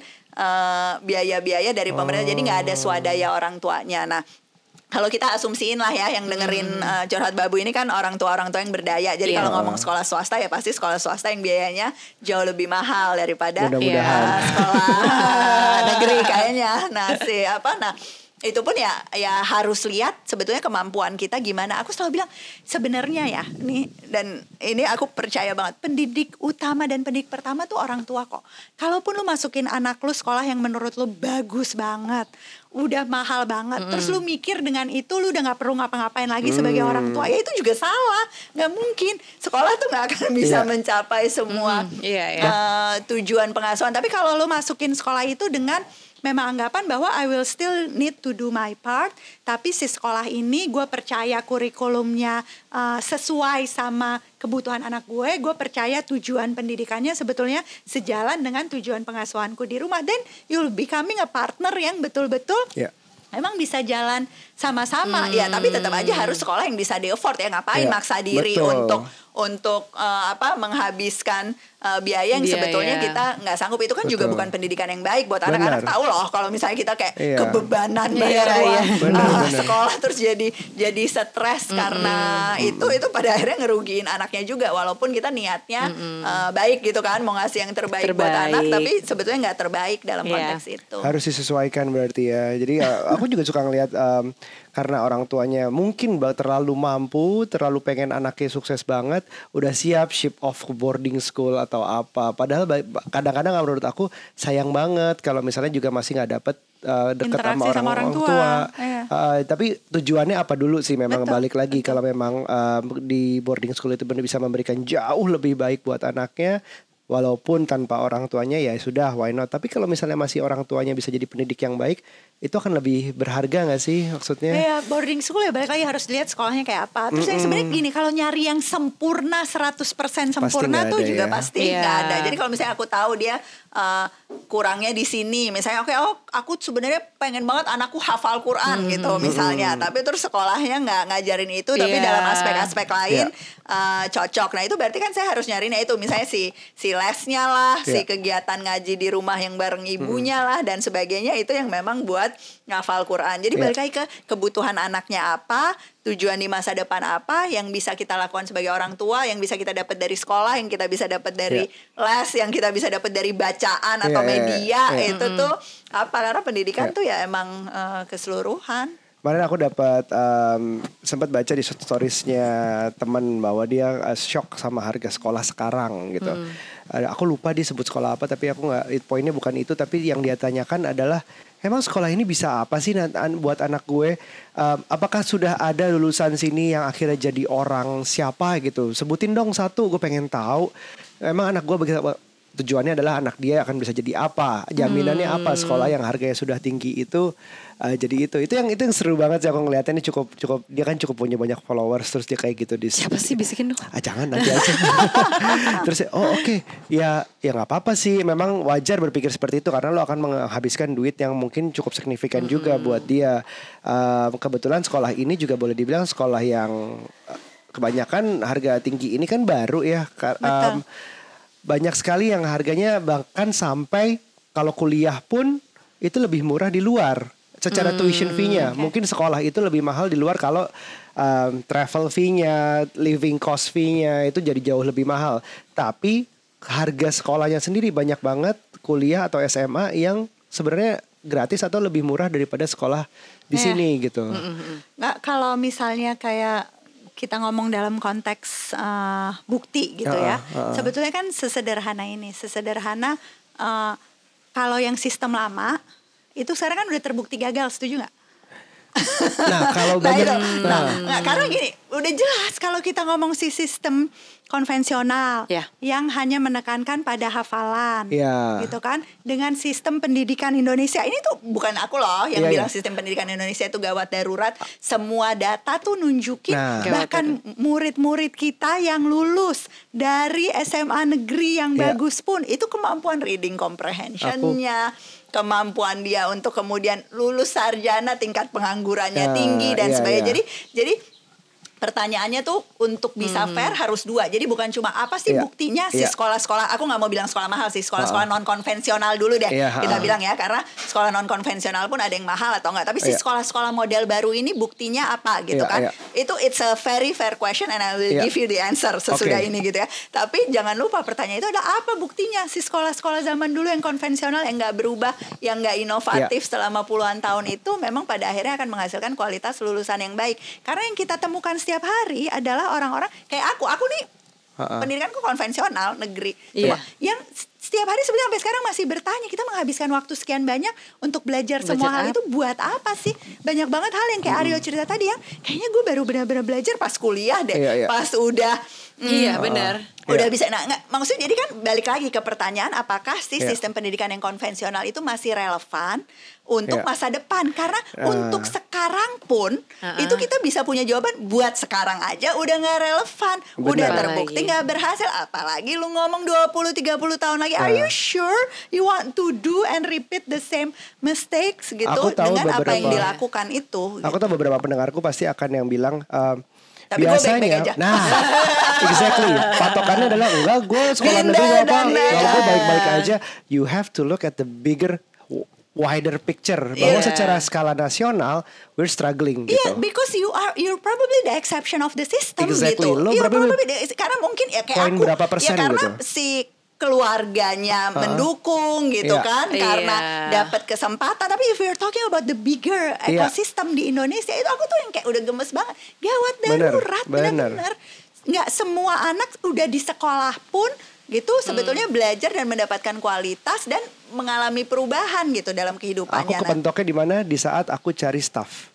Speaker 3: biaya-biaya dari pemerintah. Jadi nggak ada swadaya orang tuanya. Nah kalau kita asumsiin lah ya yang dengerin eh, curhat babu ini kan orang tua orang tua yang berdaya. Jadi
Speaker 1: Iya.
Speaker 3: kalau ngomong sekolah swasta ya pasti sekolah swasta yang biayanya jauh lebih mahal daripada
Speaker 2: Mudah-mudahan.
Speaker 3: eh, sekolah negeri kayaknya. Nah si apa nah itu pun ya ya harus lihat sebetulnya kemampuan kita gimana. Aku selalu bilang sebenarnya ya, nih dan ini aku percaya banget pendidik utama dan pendidik pertama tuh orang tua kok. Kalaupun lu masukin anak lu sekolah yang menurut lu bagus banget, udah mahal banget, mm -hmm. terus lu mikir dengan itu lu udah nggak perlu ngapa-ngapain lagi mm. sebagai orang tua, ya itu juga salah. Nggak mungkin sekolah tuh nggak akan bisa yeah. mencapai semua mm. yeah, yeah. Uh, tujuan pengasuhan. Tapi kalau lu masukin sekolah itu dengan memang anggapan bahwa I will still need to do my part tapi si sekolah ini gue percaya kurikulumnya uh, sesuai sama kebutuhan anak gue gue percaya tujuan pendidikannya sebetulnya sejalan dengan tujuan pengasuhanku di rumah dan you'll becoming a partner yang betul-betul yeah emang bisa jalan sama-sama hmm. ya tapi tetap aja harus sekolah yang bisa di afford ya ngapain yeah, maksa diri betul. untuk untuk uh, apa menghabiskan uh, biaya yang biaya. sebetulnya kita nggak sanggup itu kan Betul. juga bukan pendidikan yang baik buat anak-anak tahu loh kalau misalnya kita kayak iya. kebebanan iya, bayar iya, uang iya. Bener, uh, bener. sekolah terus jadi jadi stres mm -hmm. karena mm itu itu pada akhirnya ngerugiin anaknya juga walaupun kita niatnya mm -hmm. uh, baik gitu kan mau ngasih yang terbaik, terbaik. buat anak tapi sebetulnya nggak terbaik dalam yeah. konteks itu
Speaker 2: harus disesuaikan berarti ya jadi aku juga suka ngelihat um, karena orang tuanya mungkin terlalu mampu, terlalu pengen anaknya sukses banget, udah siap ship off ke boarding school atau apa. Padahal kadang-kadang menurut aku sayang banget kalau misalnya juga masih nggak dapet uh, dekat sama orang, sama orang tua. tua. Uh, tapi tujuannya apa dulu sih memang betul, balik lagi kalau memang uh, di boarding school itu benar bisa memberikan jauh lebih baik buat anaknya walaupun tanpa orang tuanya ya sudah why not tapi kalau misalnya masih orang tuanya bisa jadi pendidik yang baik itu akan lebih berharga gak sih maksudnya?
Speaker 3: Iya boarding school ya balik lagi harus lihat sekolahnya kayak apa. Terus mm -mm. yang sebenarnya gini kalau nyari yang sempurna 100% sempurna tuh juga ya. pasti yeah. gak ada. Jadi kalau misalnya aku tahu dia uh, kurangnya di sini, misalnya oke okay, oh aku sebenarnya pengen banget anakku hafal Quran mm -hmm. gitu misalnya, mm -hmm. tapi terus sekolahnya nggak ngajarin itu, yeah. tapi iya. dalam aspek-aspek lain yeah. uh, cocok. Nah itu berarti kan saya harus nyarinya itu misalnya si si lesnya lah, yeah. si iya. kegiatan ngaji di rumah yang bareng ibunya mm -hmm. lah dan sebagainya itu yang memang buat banget ngafal Quran. Jadi yeah. balik lagi ke kebutuhan anaknya apa, tujuan di masa depan apa yang bisa kita lakukan sebagai orang tua, yang bisa kita dapat dari sekolah, yang kita bisa dapat dari yeah. les, yang kita bisa dapat dari bacaan yeah, atau iya, media yeah, yeah. itu mm -hmm. tuh apa karena pendidikan yeah. tuh ya emang uh, keseluruhan.
Speaker 2: Kemarin aku dapat um, sempat baca di storiesnya teman bahwa dia uh, shock sama harga sekolah sekarang gitu. Hmm. Uh, aku lupa dia sebut sekolah apa tapi aku nggak poinnya bukan itu tapi yang dia tanyakan adalah emang sekolah ini bisa apa sih buat anak gue? Um, apakah sudah ada lulusan sini yang akhirnya jadi orang siapa gitu? Sebutin dong satu, gue pengen tahu. Emang anak gue begitu tujuannya adalah anak dia akan bisa jadi apa? Jaminannya hmm. apa? Sekolah yang harganya sudah tinggi itu uh, jadi itu itu yang itu yang seru banget sih aku ngeliatnya ini cukup cukup dia kan cukup punya banyak followers terus dia kayak gitu di
Speaker 1: siapa sih? Bisikin dong.
Speaker 2: Ah jangan nanti aja. Terus oh oke. Okay. ya ya nggak apa-apa sih. Memang wajar berpikir seperti itu karena lo akan menghabiskan duit yang mungkin cukup signifikan hmm. juga buat dia. Uh, kebetulan sekolah ini juga boleh dibilang sekolah yang kebanyakan harga tinggi ini kan baru ya um, banyak sekali yang harganya bahkan sampai kalau kuliah pun itu lebih murah di luar secara hmm, tuition fee-nya. Okay. Mungkin sekolah itu lebih mahal di luar kalau um, travel fee-nya, living cost fee-nya itu jadi jauh lebih mahal. Tapi harga sekolahnya sendiri banyak banget kuliah atau SMA yang sebenarnya gratis atau lebih murah daripada sekolah di yeah. sini gitu. Mm
Speaker 3: -hmm. Nggak kalau misalnya kayak kita ngomong dalam konteks uh, bukti gitu uh, ya. Uh, uh. Sebetulnya kan sesederhana ini, sesederhana uh, kalau yang sistem lama itu sekarang kan udah terbukti gagal, setuju nggak?
Speaker 2: nah kalau banyak nah,
Speaker 3: nah, nah, karena gini udah jelas kalau kita ngomong si sistem konvensional yeah. yang hanya menekankan pada hafalan yeah. gitu kan dengan sistem pendidikan Indonesia ini tuh bukan aku loh yang yeah, bilang yeah. sistem pendidikan Indonesia itu gawat darurat semua data tuh nunjukin nah. bahkan murid-murid kita yang lulus dari SMA negeri yang yeah. bagus pun itu kemampuan reading comprehensionnya kemampuan dia untuk kemudian lulus sarjana tingkat penganggurannya uh, tinggi dan iya, sebagainya. Iya. Jadi jadi pertanyaannya tuh untuk bisa fair harus dua. Jadi bukan cuma apa sih
Speaker 2: Iya.
Speaker 3: buktinya si
Speaker 2: Iya.
Speaker 3: sekolah-sekolah. Aku nggak mau bilang sekolah mahal sih, sekolah-sekolah non konvensional dulu deh.
Speaker 2: Iya,
Speaker 3: Kita bilang ya karena sekolah non konvensional pun ada yang mahal atau enggak. Tapi si
Speaker 2: Iya.
Speaker 3: sekolah-sekolah model baru ini buktinya apa gitu
Speaker 2: Iya,
Speaker 3: kan?
Speaker 2: iya.
Speaker 3: Itu it's a very fair question and I will
Speaker 2: Iya.
Speaker 3: give you the answer sesudah
Speaker 2: Oke.
Speaker 3: ini gitu ya. Tapi jangan lupa pertanyaan itu ada apa buktinya si sekolah-sekolah zaman dulu yang konvensional yang nggak berubah, yang nggak inovatif selama puluhan tahun itu memang pada akhirnya akan menghasilkan kualitas lulusan yang baik. Karena yang kita temukan setiap hari adalah orang-orang kayak aku, aku nih
Speaker 2: Ha-ha.
Speaker 3: pendidikanku konvensional negeri.
Speaker 1: Iya.
Speaker 3: Cuma yang setiap hari sebenarnya sampai sekarang masih bertanya kita menghabiskan waktu sekian banyak untuk belajar
Speaker 1: Belajar
Speaker 3: semua hal
Speaker 1: apa?
Speaker 3: itu buat apa sih? Banyak banget hal yang kayak Aryo cerita tadi yang kayaknya gue baru benar-benar belajar pas kuliah deh,
Speaker 2: Iya, iya.
Speaker 3: pas udah mm,
Speaker 1: Iya benar.
Speaker 3: udah
Speaker 2: Iya.
Speaker 3: bisa nah nggak maksudnya jadi kan balik lagi ke pertanyaan apakah sih
Speaker 2: Iya.
Speaker 3: sistem pendidikan yang konvensional itu masih relevan untuk
Speaker 2: Iya.
Speaker 3: masa depan karena
Speaker 2: Ah.
Speaker 3: untuk sekarang pun
Speaker 1: Ah-ah.
Speaker 3: itu kita bisa punya jawaban buat sekarang aja udah nggak relevan udah
Speaker 2: Benar.
Speaker 3: terbukti
Speaker 1: Apalagi.
Speaker 3: nggak berhasil apalagi lu ngomong 20 30 tahun lagi are you
Speaker 2: Ah.
Speaker 3: sure you want to do and repeat the same mistakes gitu
Speaker 2: Aku tahu
Speaker 3: dengan apa yang
Speaker 2: beberapa-
Speaker 3: dilakukan itu
Speaker 2: Aku tahu beberapa pendengarku pasti akan yang bilang um,
Speaker 3: Tapi
Speaker 2: biasanya
Speaker 3: baik-baik aja.
Speaker 2: nah exactly patokannya adalah enggak gue sekolah negeri gak apa enggak gue baik-baik aja you have to look at the bigger wider picture bahwa
Speaker 1: Iya.
Speaker 2: secara skala nasional we're struggling gitu
Speaker 3: Iya, because you are you're probably the exception of the system
Speaker 2: Exactly.
Speaker 3: gitu.
Speaker 2: Lo
Speaker 3: You're
Speaker 2: probably-
Speaker 3: probably the- karena mungkin ya kayak aku
Speaker 2: berapa persen
Speaker 3: ya karena
Speaker 2: gitu.
Speaker 3: si keluarganya mendukung gitu
Speaker 2: Iya.
Speaker 3: kan
Speaker 1: Iya.
Speaker 3: karena dapat kesempatan tapi if you're talking about the bigger
Speaker 2: Iya.
Speaker 3: ekosistem di Indonesia itu aku tuh yang kayak udah gemes banget gawat
Speaker 2: Bener,
Speaker 3: darurat benar-benar nggak semua anak udah di sekolah pun gitu sebetulnya
Speaker 2: Hmm.
Speaker 3: belajar dan mendapatkan kualitas dan mengalami perubahan gitu dalam
Speaker 2: aku
Speaker 3: kehidupannya Nah,
Speaker 2: kepentoknya di mana di saat aku cari staff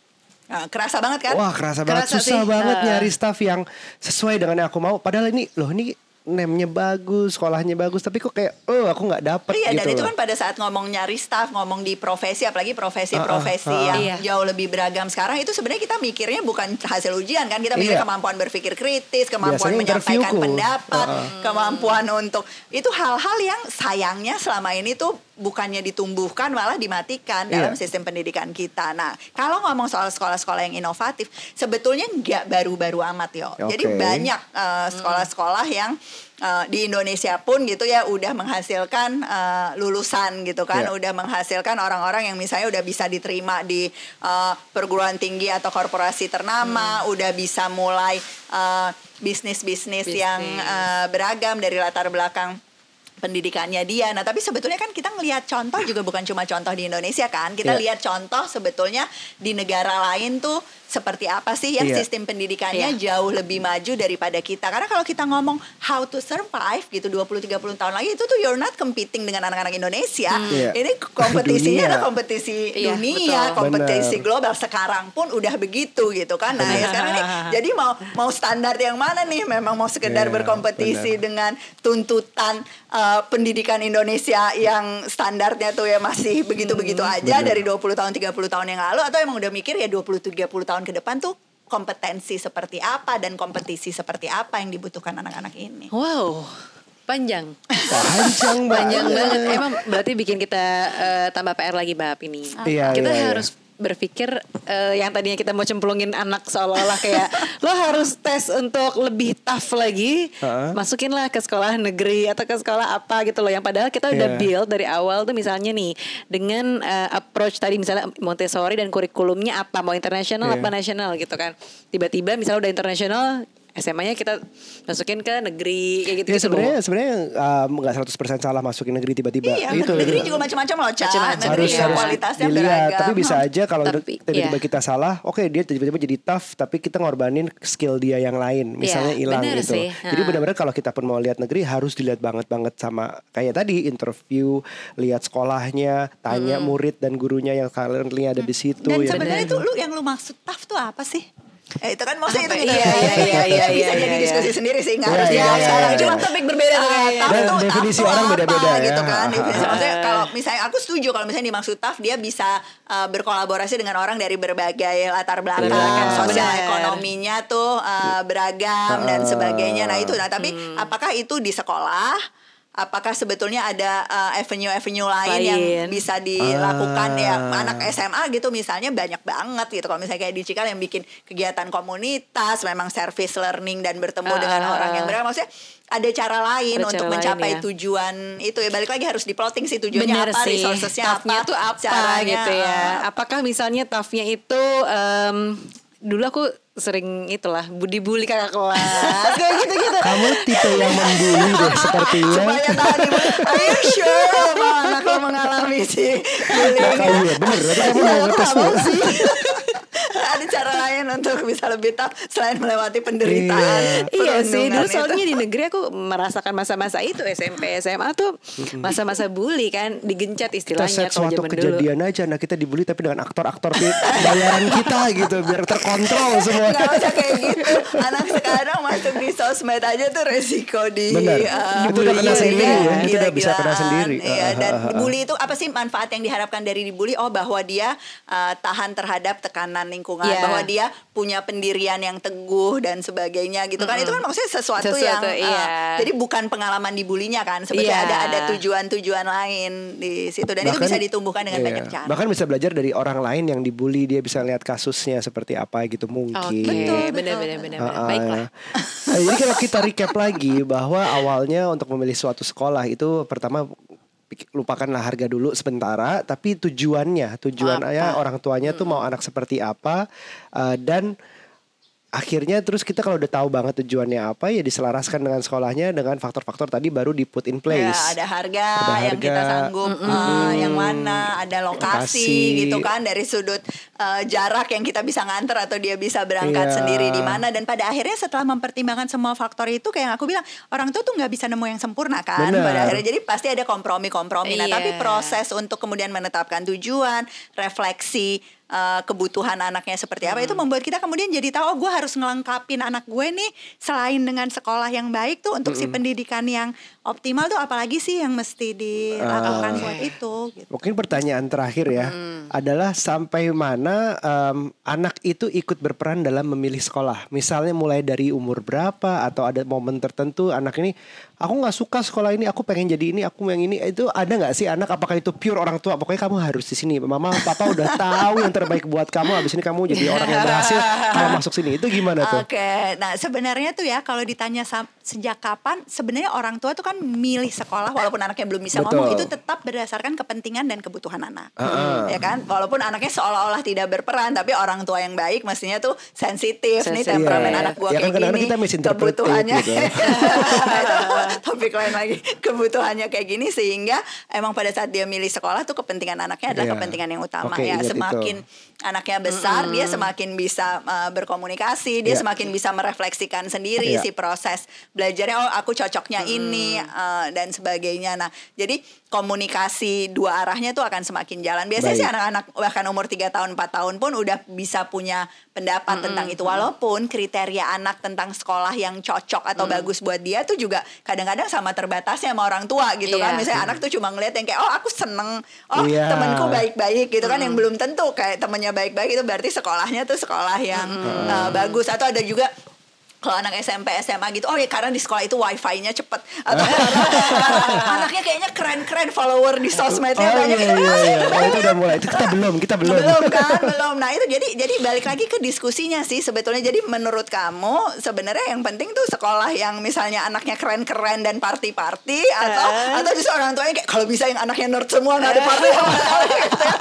Speaker 3: nah, kerasa banget kan
Speaker 2: Wah kerasa, banget
Speaker 1: Kerasa
Speaker 2: susah
Speaker 1: sih.
Speaker 2: banget
Speaker 1: Ah.
Speaker 2: nyari staff yang sesuai dengan yang aku mau. Padahal ini loh ini name-nya bagus, sekolahnya bagus, tapi kok kayak oh aku nggak dapet
Speaker 3: Iya
Speaker 2: gitu.
Speaker 3: dan itu kan pada saat ngomong nyari staff, ngomong di profesi, apalagi profesi-profesi
Speaker 2: Ah, ah, ah.
Speaker 3: yang
Speaker 1: Iya.
Speaker 3: jauh lebih beragam sekarang itu sebenarnya kita mikirnya bukan hasil ujian kan, kita mikir
Speaker 2: Iya.
Speaker 3: kemampuan berpikir kritis, kemampuan
Speaker 2: Biasanya
Speaker 3: menyampaikan pendapat,
Speaker 2: Ah, ah.
Speaker 3: kemampuan untuk itu hal-hal yang sayangnya selama ini tuh bukannya ditumbuhkan malah dimatikan dalam
Speaker 2: Iya.
Speaker 3: sistem pendidikan kita. Nah, kalau ngomong soal sekolah-sekolah yang inovatif, sebetulnya nggak baru-baru amat yo. Jadi
Speaker 2: Oke.
Speaker 3: banyak eh, sekolah-sekolah yang eh, di Indonesia pun gitu ya udah menghasilkan eh, lulusan gitu kan,
Speaker 2: Iya.
Speaker 3: udah menghasilkan orang-orang yang misalnya udah bisa diterima di eh, perguruan tinggi atau korporasi ternama, udah bisa mulai eh, bisnis-bisnis yang eh, beragam dari latar belakang pendidikannya dia. Nah, tapi sebetulnya kan kita ngelihat contoh juga bukan cuma contoh di Indonesia kan. Kita
Speaker 2: Iya.
Speaker 3: lihat contoh sebetulnya di negara lain tuh seperti apa sih yang
Speaker 2: Iya.
Speaker 3: sistem pendidikannya
Speaker 1: Iya.
Speaker 3: jauh lebih maju daripada kita. Karena kalau kita ngomong how to survive gitu 20 30 tahun lagi itu tuh you're not competing dengan anak-anak Indonesia.
Speaker 2: Iya.
Speaker 3: Ini kompetisinya
Speaker 2: Dunia.
Speaker 3: adalah kompetisi
Speaker 1: Iya,
Speaker 3: dunia,
Speaker 1: betul.
Speaker 3: kompetisi global sekarang pun udah begitu gitu kan. Nah, ya sekarang nih jadi mau mau standar yang mana nih? Memang mau sekedar
Speaker 2: Iya,
Speaker 3: berkompetisi
Speaker 2: benar.
Speaker 3: dengan tuntutan uh, pendidikan Indonesia yang standarnya tuh ya masih begitu-begitu aja
Speaker 2: benar.
Speaker 3: dari 20 tahun 30 tahun yang lalu atau emang udah mikir ya 20 30 tahun ke depan tuh kompetensi seperti apa dan kompetisi seperti apa yang dibutuhkan anak-anak ini.
Speaker 1: Wow, panjang.
Speaker 2: Panjang
Speaker 1: Panjang
Speaker 2: banget.
Speaker 1: banget. Emang berarti bikin kita eh, tambah PR lagi Mbak ini.
Speaker 2: Iya,
Speaker 1: kita
Speaker 2: iya, iya.
Speaker 1: Berpikir eh, yang tadinya kita mau cemplungin anak seolah-olah kayak lo harus tes untuk lebih tough lagi,
Speaker 2: Heeh.
Speaker 1: masukinlah ke sekolah negeri atau ke sekolah apa gitu loh. Yang padahal kita udah
Speaker 2: Iya.
Speaker 1: build dari awal tuh misalnya nih dengan eh, approach tadi misalnya Montessori dan kurikulumnya apa mau internasional
Speaker 2: Iya.
Speaker 1: apa nasional gitu kan. Tiba-tiba misalnya udah internasional SMA-nya kita masukin ke negeri kayak gitu,
Speaker 2: Ya
Speaker 1: gitu
Speaker 2: sebenarnya sebenarnya um, nggak 100% salah masukin negeri tiba-tiba.
Speaker 3: Iya,
Speaker 2: itu
Speaker 3: negeri juga macam-macam loh, Ca.
Speaker 1: Macam-macam.
Speaker 3: Negeri
Speaker 2: harus
Speaker 3: juga
Speaker 2: harus
Speaker 3: kualitasnya
Speaker 2: dilihat.
Speaker 3: beragam.
Speaker 2: Tapi bisa aja kalau tiba-tiba
Speaker 1: iya.
Speaker 2: kita salah, oke dia tiba-tiba jadi tough, tapi kita ngorbanin skill dia yang lain, misalnya
Speaker 1: Iya,
Speaker 2: hilang
Speaker 1: bener
Speaker 2: gitu.
Speaker 1: sih.
Speaker 2: Jadi benar-benar kalau kita pun mau lihat negeri harus dilihat banget-banget sama kayak tadi interview, lihat sekolahnya, tanya murid dan gurunya yang currently ada di situ.
Speaker 3: Dan
Speaker 2: ya.
Speaker 3: sebenarnya itu lu yang lu maksud tough tuh apa sih? Eh, itu kan maksudnya itu
Speaker 1: Iya, iya, iya, iya,
Speaker 3: bisa
Speaker 1: iya,
Speaker 3: jadi
Speaker 1: iya.
Speaker 3: diskusi sendiri sih nggak
Speaker 2: Iya,
Speaker 3: harus
Speaker 2: iya, iya,
Speaker 3: sekarang.
Speaker 2: iya.
Speaker 3: cuma
Speaker 1: Topik berbeda tuh
Speaker 3: Ah, tough
Speaker 2: Dan
Speaker 3: tuh- tough
Speaker 2: definisi orang beda-beda ya.
Speaker 3: gitu kan? Definisi maksudnya kalau misalnya aku setuju kalau misalnya dimaksud tough dia bisa uh, berkolaborasi dengan orang dari berbagai latar belakang.
Speaker 2: Iya.
Speaker 3: kan sosial ekonominya tuh uh, beragam dan sebagainya. Nah itu. Nah tapi
Speaker 1: Hmm.
Speaker 3: apakah itu di sekolah apakah sebetulnya ada uh, avenue-avenue lain, yang
Speaker 1: Lain.
Speaker 3: bisa dilakukan ya
Speaker 2: Ah.
Speaker 3: anak SMA gitu misalnya banyak banget gitu kalau misalnya kayak di Cikal yang bikin kegiatan komunitas memang service learning dan bertemu
Speaker 1: Ah,
Speaker 3: dengan
Speaker 1: ah,
Speaker 3: orang
Speaker 1: ah.
Speaker 3: yang berbeda maksudnya ada cara lain
Speaker 1: Ada
Speaker 3: untuk
Speaker 1: cara lain,
Speaker 3: mencapai
Speaker 1: ya.
Speaker 3: tujuan itu ya balik lagi harus diplotting sih tujuannya
Speaker 1: Bener
Speaker 3: apa
Speaker 1: sih,
Speaker 3: resourcesnya apa
Speaker 1: tuh apa
Speaker 3: caranya,
Speaker 1: gitu ya.
Speaker 3: uh,
Speaker 1: Apakah misalnya toughnya itu em, dulu aku sering itulah dibully kakak kelas kayak gitu-gitu.
Speaker 2: Kamu tipe yang membuli deh sepertinya.
Speaker 3: supaya tahan ibu are you sure bahwa anak lo mengalami sih
Speaker 2: Nah, kalau iya bener, berarti kamu
Speaker 3: Iya,
Speaker 2: ngetes
Speaker 3: nggak mau
Speaker 2: dulu.
Speaker 3: sih. Ada cara lain untuk bisa lebih tough selain melewati penderitaan
Speaker 1: Iya sih, dulu
Speaker 3: itu.
Speaker 1: soalnya di negeri aku merasakan masa-masa itu SMP, SMA tuh masa-masa bully kan, digencet
Speaker 2: Kita
Speaker 1: istilahnya
Speaker 2: set
Speaker 1: kalau
Speaker 2: suatu
Speaker 1: zaman dulu.
Speaker 2: kejadian aja, nah kita dibully tapi dengan aktor-aktor bayaran kita gitu, biar terkontrol semua.
Speaker 3: Nggak usah kayak gitu Anak sekarang masuk di sosmed aja tuh resiko di
Speaker 2: Benar.
Speaker 3: uh,
Speaker 2: Itu udah kena
Speaker 3: bully
Speaker 2: sendiri ya, itu udah bisa kena sendiri.
Speaker 3: Iya,
Speaker 2: Ah,
Speaker 3: Dan
Speaker 2: ah, ah, ah.
Speaker 3: bully itu apa sih manfaat yang diharapkan dari dibully Oh bahwa dia uh, tahan terhadap tekanan lingkungan
Speaker 1: Iya.
Speaker 3: Bahwa dia punya pendirian yang teguh dan sebagainya gitu kan Itu kan maksudnya sesuatu,
Speaker 1: Sesuatu,
Speaker 3: yang uh,
Speaker 1: iya.
Speaker 3: Jadi bukan pengalaman dibulinya kan Sebetulnya
Speaker 1: Iya.
Speaker 3: ada ada tujuan-tujuan lain di situ Dan itu
Speaker 2: Bahkan-
Speaker 3: bisa ditumbuhkan dengan
Speaker 2: iya.
Speaker 3: banyak cara
Speaker 2: Bahkan bisa belajar dari orang lain yang dibully, dia bisa lihat kasusnya seperti apa gitu mungkin.
Speaker 1: Oke,
Speaker 3: Betul,
Speaker 1: benar-benar
Speaker 3: betul.
Speaker 1: benar.
Speaker 2: Ah, ah.
Speaker 1: Baiklah.
Speaker 2: Nah, jadi kalau kita recap lagi bahwa awalnya untuk memilih suatu sekolah itu pertama lupakanlah harga dulu sementara, tapi tujuannya, tujuannya orang tuanya tuh mau anak seperti apa eh, dan akhirnya terus kita kalau udah tahu banget tujuannya apa ya diselaraskan dengan sekolahnya dengan faktor-faktor tadi baru di put in
Speaker 3: Ya,
Speaker 2: place.
Speaker 3: ada harga
Speaker 2: Ada
Speaker 3: yang kita
Speaker 2: harga.
Speaker 3: sanggup, eh, yang mana, ada lokasi,
Speaker 2: Lokasi.
Speaker 3: gitu kan dari sudut eh, jarak yang kita bisa nganter atau dia bisa berangkat
Speaker 2: Iya.
Speaker 3: sendiri di mana dan pada akhirnya setelah mempertimbangkan semua faktor itu kayak yang aku bilang orang tua tuh nggak bisa nemu yang sempurna kan
Speaker 2: Benar.
Speaker 3: pada akhirnya jadi pasti ada kompromi-kompromi. Nah
Speaker 1: Iya.
Speaker 3: tapi proses untuk kemudian menetapkan tujuan, refleksi eh, kebutuhan anaknya seperti apa itu membuat kita kemudian jadi tahu oh gue harus ngelengkapin anak gue nih selain dengan sekolah yang baik tuh untuk si pendidikan yang optimal tuh apalagi sih yang mesti dilakukan
Speaker 2: Ah.
Speaker 3: buat itu gitu.
Speaker 2: Mungkin pertanyaan terakhir ya adalah sampai mana em, anak itu ikut berperan dalam memilih sekolah. Misalnya mulai dari umur berapa atau ada momen tertentu anak ini aku nggak suka sekolah ini, aku pengen jadi ini, aku yang ini. Itu ada nggak sih anak? Apakah itu pure orang tua? Pokoknya kamu harus di sini. Mama, papa udah tahu yang terbaik buat kamu. Abis ini kamu jadi orang yang berhasil. Kalau masuk sini itu gimana tuh?
Speaker 3: Oke, nah sebenarnya tuh ya kalau ditanya sejak kapan sebenarnya orang tua tuh kan milih sekolah walaupun anaknya belum bisa
Speaker 2: Betul.
Speaker 3: ngomong itu tetap berdasarkan kepentingan dan kebutuhan anak,
Speaker 2: Ah.
Speaker 3: ya kan? Walaupun anaknya seolah-olah tidak berperan, tapi orang tua yang baik mestinya tuh sensitif nih temperamen
Speaker 2: Iya.
Speaker 3: anak gua
Speaker 2: Ya kan
Speaker 3: kayak gini,
Speaker 2: kita
Speaker 3: kebutuhannya.
Speaker 2: gitu.
Speaker 3: Nah, itu topik lain lagi, kebutuhannya kayak gini sehingga emang pada saat dia milih sekolah tuh kepentingan anaknya adalah
Speaker 2: Iya.
Speaker 3: kepentingan yang utama
Speaker 2: Oke,
Speaker 3: ya.
Speaker 2: ingat itu.
Speaker 3: Anaknya besar, dia semakin bisa uh, berkomunikasi, dia
Speaker 2: Iya.
Speaker 3: semakin bisa merefleksikan sendiri
Speaker 2: Iya.
Speaker 3: si proses belajarnya. Oh, aku cocoknya ini uh, dan sebagainya. Nah, jadi komunikasi dua arahnya tuh akan semakin jalan. Biasanya
Speaker 2: Baik.
Speaker 3: sih anak-anak bahkan umur 3 tahun 4 tahun pun udah bisa punya pendapat tentang itu. Walaupun kriteria anak tentang sekolah yang cocok atau bagus buat dia tuh juga kadang-kadang sama terbatasnya sama orang tua gitu kan.
Speaker 1: Iya.
Speaker 3: Misalnya anak tuh cuma ngeliat yang kayak oh aku seneng, oh
Speaker 2: Iya.
Speaker 3: temanku baik-baik gitu kan yang belum tentu kayak temennya baik-baik itu berarti sekolahnya tuh sekolah yang uh, bagus atau ada juga kalau anak SMP SMA gitu oh ya karena di sekolah itu wifi-nya cepet atau karena anaknya kayaknya keren-keren follower di sosmednya
Speaker 2: Oh
Speaker 3: banyak
Speaker 2: iya iya iya. Oh, itu udah mulai. Itu kita belum, kita belum.
Speaker 3: belum kan belum nah itu jadi jadi balik lagi ke diskusinya sih sebetulnya jadi menurut kamu sebenarnya yang penting tuh sekolah yang misalnya anaknya keren-keren dan party-party atau
Speaker 1: Eh.
Speaker 3: atau justru orang tuanya kayak kalau bisa yang anaknya nerd semua nggak ada party gitu ya.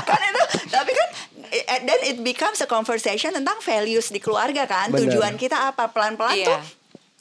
Speaker 3: kan itu tapi kan eh, then it becomes a conversation tentang values di keluarga kan
Speaker 2: Benar.
Speaker 3: tujuan kita apa pelan-pelan
Speaker 1: Iya.
Speaker 3: tuh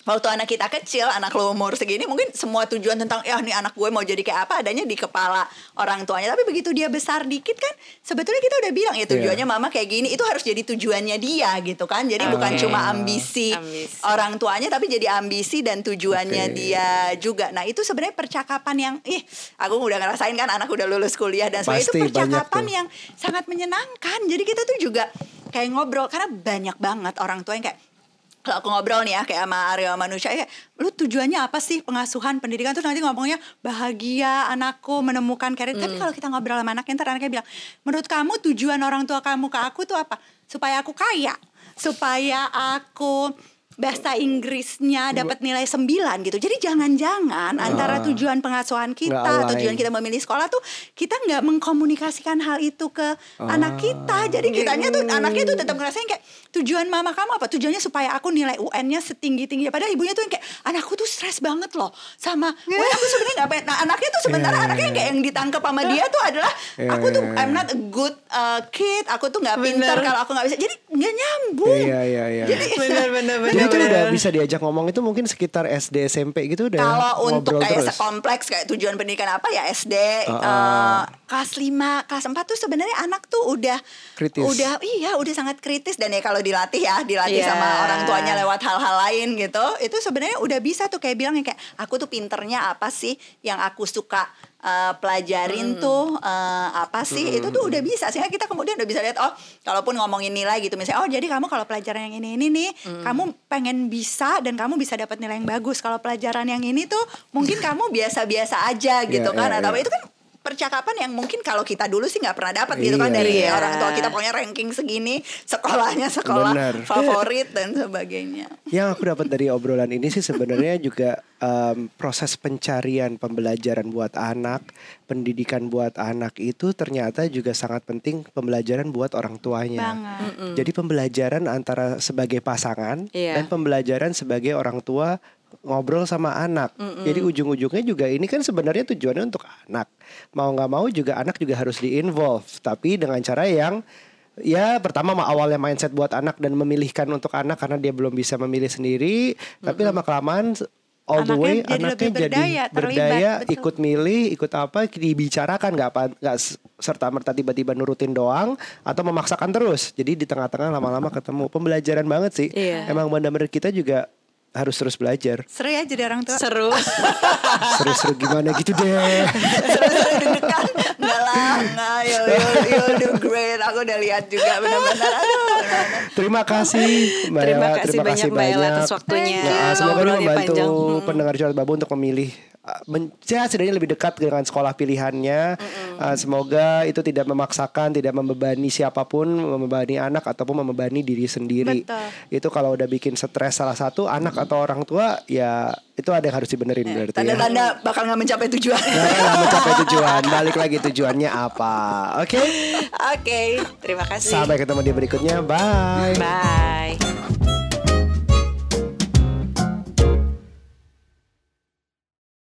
Speaker 3: Waktu anak kita kecil, anak lo umur segini mungkin semua tujuan tentang ya nih anak gue mau jadi kayak apa adanya di kepala orang tuanya. Tapi begitu dia besar dikit kan, sebetulnya kita udah bilang ya tujuannya mama kayak gini itu harus jadi tujuannya dia gitu kan. Jadi bukan
Speaker 1: Oke.
Speaker 3: cuma ambisi,
Speaker 1: Ambisi.
Speaker 3: orang tuanya tapi jadi ambisi dan tujuannya
Speaker 2: Oke.
Speaker 3: dia juga. Nah itu sebenarnya percakapan yang, ih aku udah ngerasain kan anak udah lulus kuliah dan sebagainya itu percakapan yang sangat menyenangkan. Jadi kita tuh juga kayak ngobrol karena banyak banget orang tua yang kayak kalau aku ngobrol nih ya kayak sama Aryo manusia kayak lu tujuannya apa sih pengasuhan pendidikan? Tuh nanti ngomongnya bahagia anakku menemukan karir. Tapi kalau kita ngobrol sama anaknya ntar anaknya bilang menurut kamu tujuan orang tua kamu ke aku tuh apa? Supaya aku kaya supaya aku bahasa Inggrisnya dapat nilai 9 gitu. Jadi jangan-jangan antara tujuan pengasuhan kita atau tujuan kita memilih sekolah tuh kita nggak mengkomunikasikan hal itu ke anak kita. Jadi kitanya tuh anaknya tuh tetap ngerasain kayak tujuan mama kamu apa? Tujuannya supaya aku nilai UN-nya setinggi-tinggi. Padahal ibunya tuh yang kayak anakku tuh stres banget loh sama UN aku sebenarnya nggak pengen. Nah, anaknya tuh sementara
Speaker 2: Iya,
Speaker 3: anaknya
Speaker 2: iya,
Speaker 3: kayak yang ditangkap sama dia tuh adalah
Speaker 2: Iya,
Speaker 3: aku tuh I'm not a good uh, kid. Aku tuh nggak pintar kalau aku nggak bisa. Jadi nggak nyambung.
Speaker 2: Iya iya iya.
Speaker 3: Jadi
Speaker 1: Bener bener bener.
Speaker 2: Jadi itu
Speaker 1: bener.
Speaker 2: udah bisa diajak ngomong itu mungkin sekitar SD SMP gitu udah
Speaker 3: Kalau untuk kayak
Speaker 2: terus.
Speaker 3: sekompleks kayak tujuan pendidikan apa ya SD
Speaker 2: Uh-uh.
Speaker 3: eh, kelas 5, kelas 4 tuh sebenarnya anak tuh udah
Speaker 2: Kritis.
Speaker 3: udah iya udah sangat kritis dan ya kalau dilatih ya, dilatih
Speaker 1: Iya.
Speaker 3: sama orang tuanya lewat hal-hal lain gitu. Itu sebenarnya udah bisa tuh kayak bilang yang kayak aku tuh pinternya apa sih yang aku suka eh, pelajarin tuh eh, apa sih itu tuh udah bisa sehingga kita kemudian udah bisa lihat oh kalaupun ngomongin nilai gitu misalnya oh jadi kamu kalau pelajaran yang ini ini nih kamu pengen bisa dan kamu bisa dapat nilai yang bagus kalau pelajaran yang ini tuh mungkin kamu biasa-biasa aja gitu
Speaker 2: Iya,
Speaker 3: kan
Speaker 2: iya,
Speaker 3: atau
Speaker 2: iya.
Speaker 3: itu kan percakapan yang mungkin kalau kita dulu sih nggak pernah dapat gitu kan
Speaker 2: Iya,
Speaker 3: dari
Speaker 1: iya.
Speaker 3: orang tua kita pokoknya ranking segini sekolahnya sekolah
Speaker 2: Benar.
Speaker 3: favorit dan sebagainya
Speaker 2: Yang aku dapat dari obrolan ini sih sebenarnya juga em, proses pencarian pembelajaran buat anak, pendidikan buat anak itu ternyata juga sangat penting pembelajaran buat orang tuanya.
Speaker 3: banget
Speaker 2: Jadi pembelajaran antara sebagai pasangan
Speaker 1: Iya.
Speaker 2: dan pembelajaran sebagai orang tua ngobrol sama anak. Jadi ujung-ujungnya juga ini kan sebenarnya tujuannya untuk anak. Mau nggak mau juga anak juga harus di-involve, tapi dengan cara yang Ya pertama mah awalnya mindset buat anak dan memilihkan untuk anak karena dia belum bisa memilih sendiri, tapi lama kelamaan all the
Speaker 3: Anaknya
Speaker 2: way
Speaker 3: jadi
Speaker 2: anaknya
Speaker 3: lebih berdaya,
Speaker 2: jadi
Speaker 3: terlibat,
Speaker 2: berdaya,
Speaker 3: betul.
Speaker 2: ikut milih, ikut apa dibicarakan nggak apa nggak serta merta tiba-tiba nurutin doang atau memaksakan terus. Jadi di tengah-tengah lama-lama ketemu pembelajaran banget sih.
Speaker 1: Iya.
Speaker 2: Emang benar-benar kita juga harus terus belajar.
Speaker 3: seru ya jadi orang tua
Speaker 1: Seru.
Speaker 2: Seru-seru gimana gitu deh.
Speaker 3: seru-seru deg-degan enggak lah enggak you'll, you'll, you'll do great aku udah lihat juga benar-benar.
Speaker 2: Terima kasih Mbak
Speaker 1: Terima
Speaker 2: Ella.
Speaker 1: kasih banyak Mbak Ella atas waktunya.
Speaker 2: Nah, semoga ini membantu
Speaker 1: panjang. Hmm.
Speaker 2: pendengar curhat babu untuk memilih ya setidaknya lebih dekat dengan sekolah pilihannya. Uh, semoga itu tidak memaksakan, tidak membebani siapa pun, membebani anak ataupun membebani diri sendiri.
Speaker 3: Betul.
Speaker 2: Itu kalau udah bikin stres salah satu anak atau orang tua ya itu ada yang harus dibenerin berarti ya.
Speaker 3: tanda-tanda bakal nggak mencapai tujuan
Speaker 2: Nah, nggak mencapai tujuan. Balik lagi tujuannya apa? Oke.
Speaker 1: Oke, terima kasih.
Speaker 2: Sampai ketemu di berikutnya. Bye.
Speaker 1: Bye.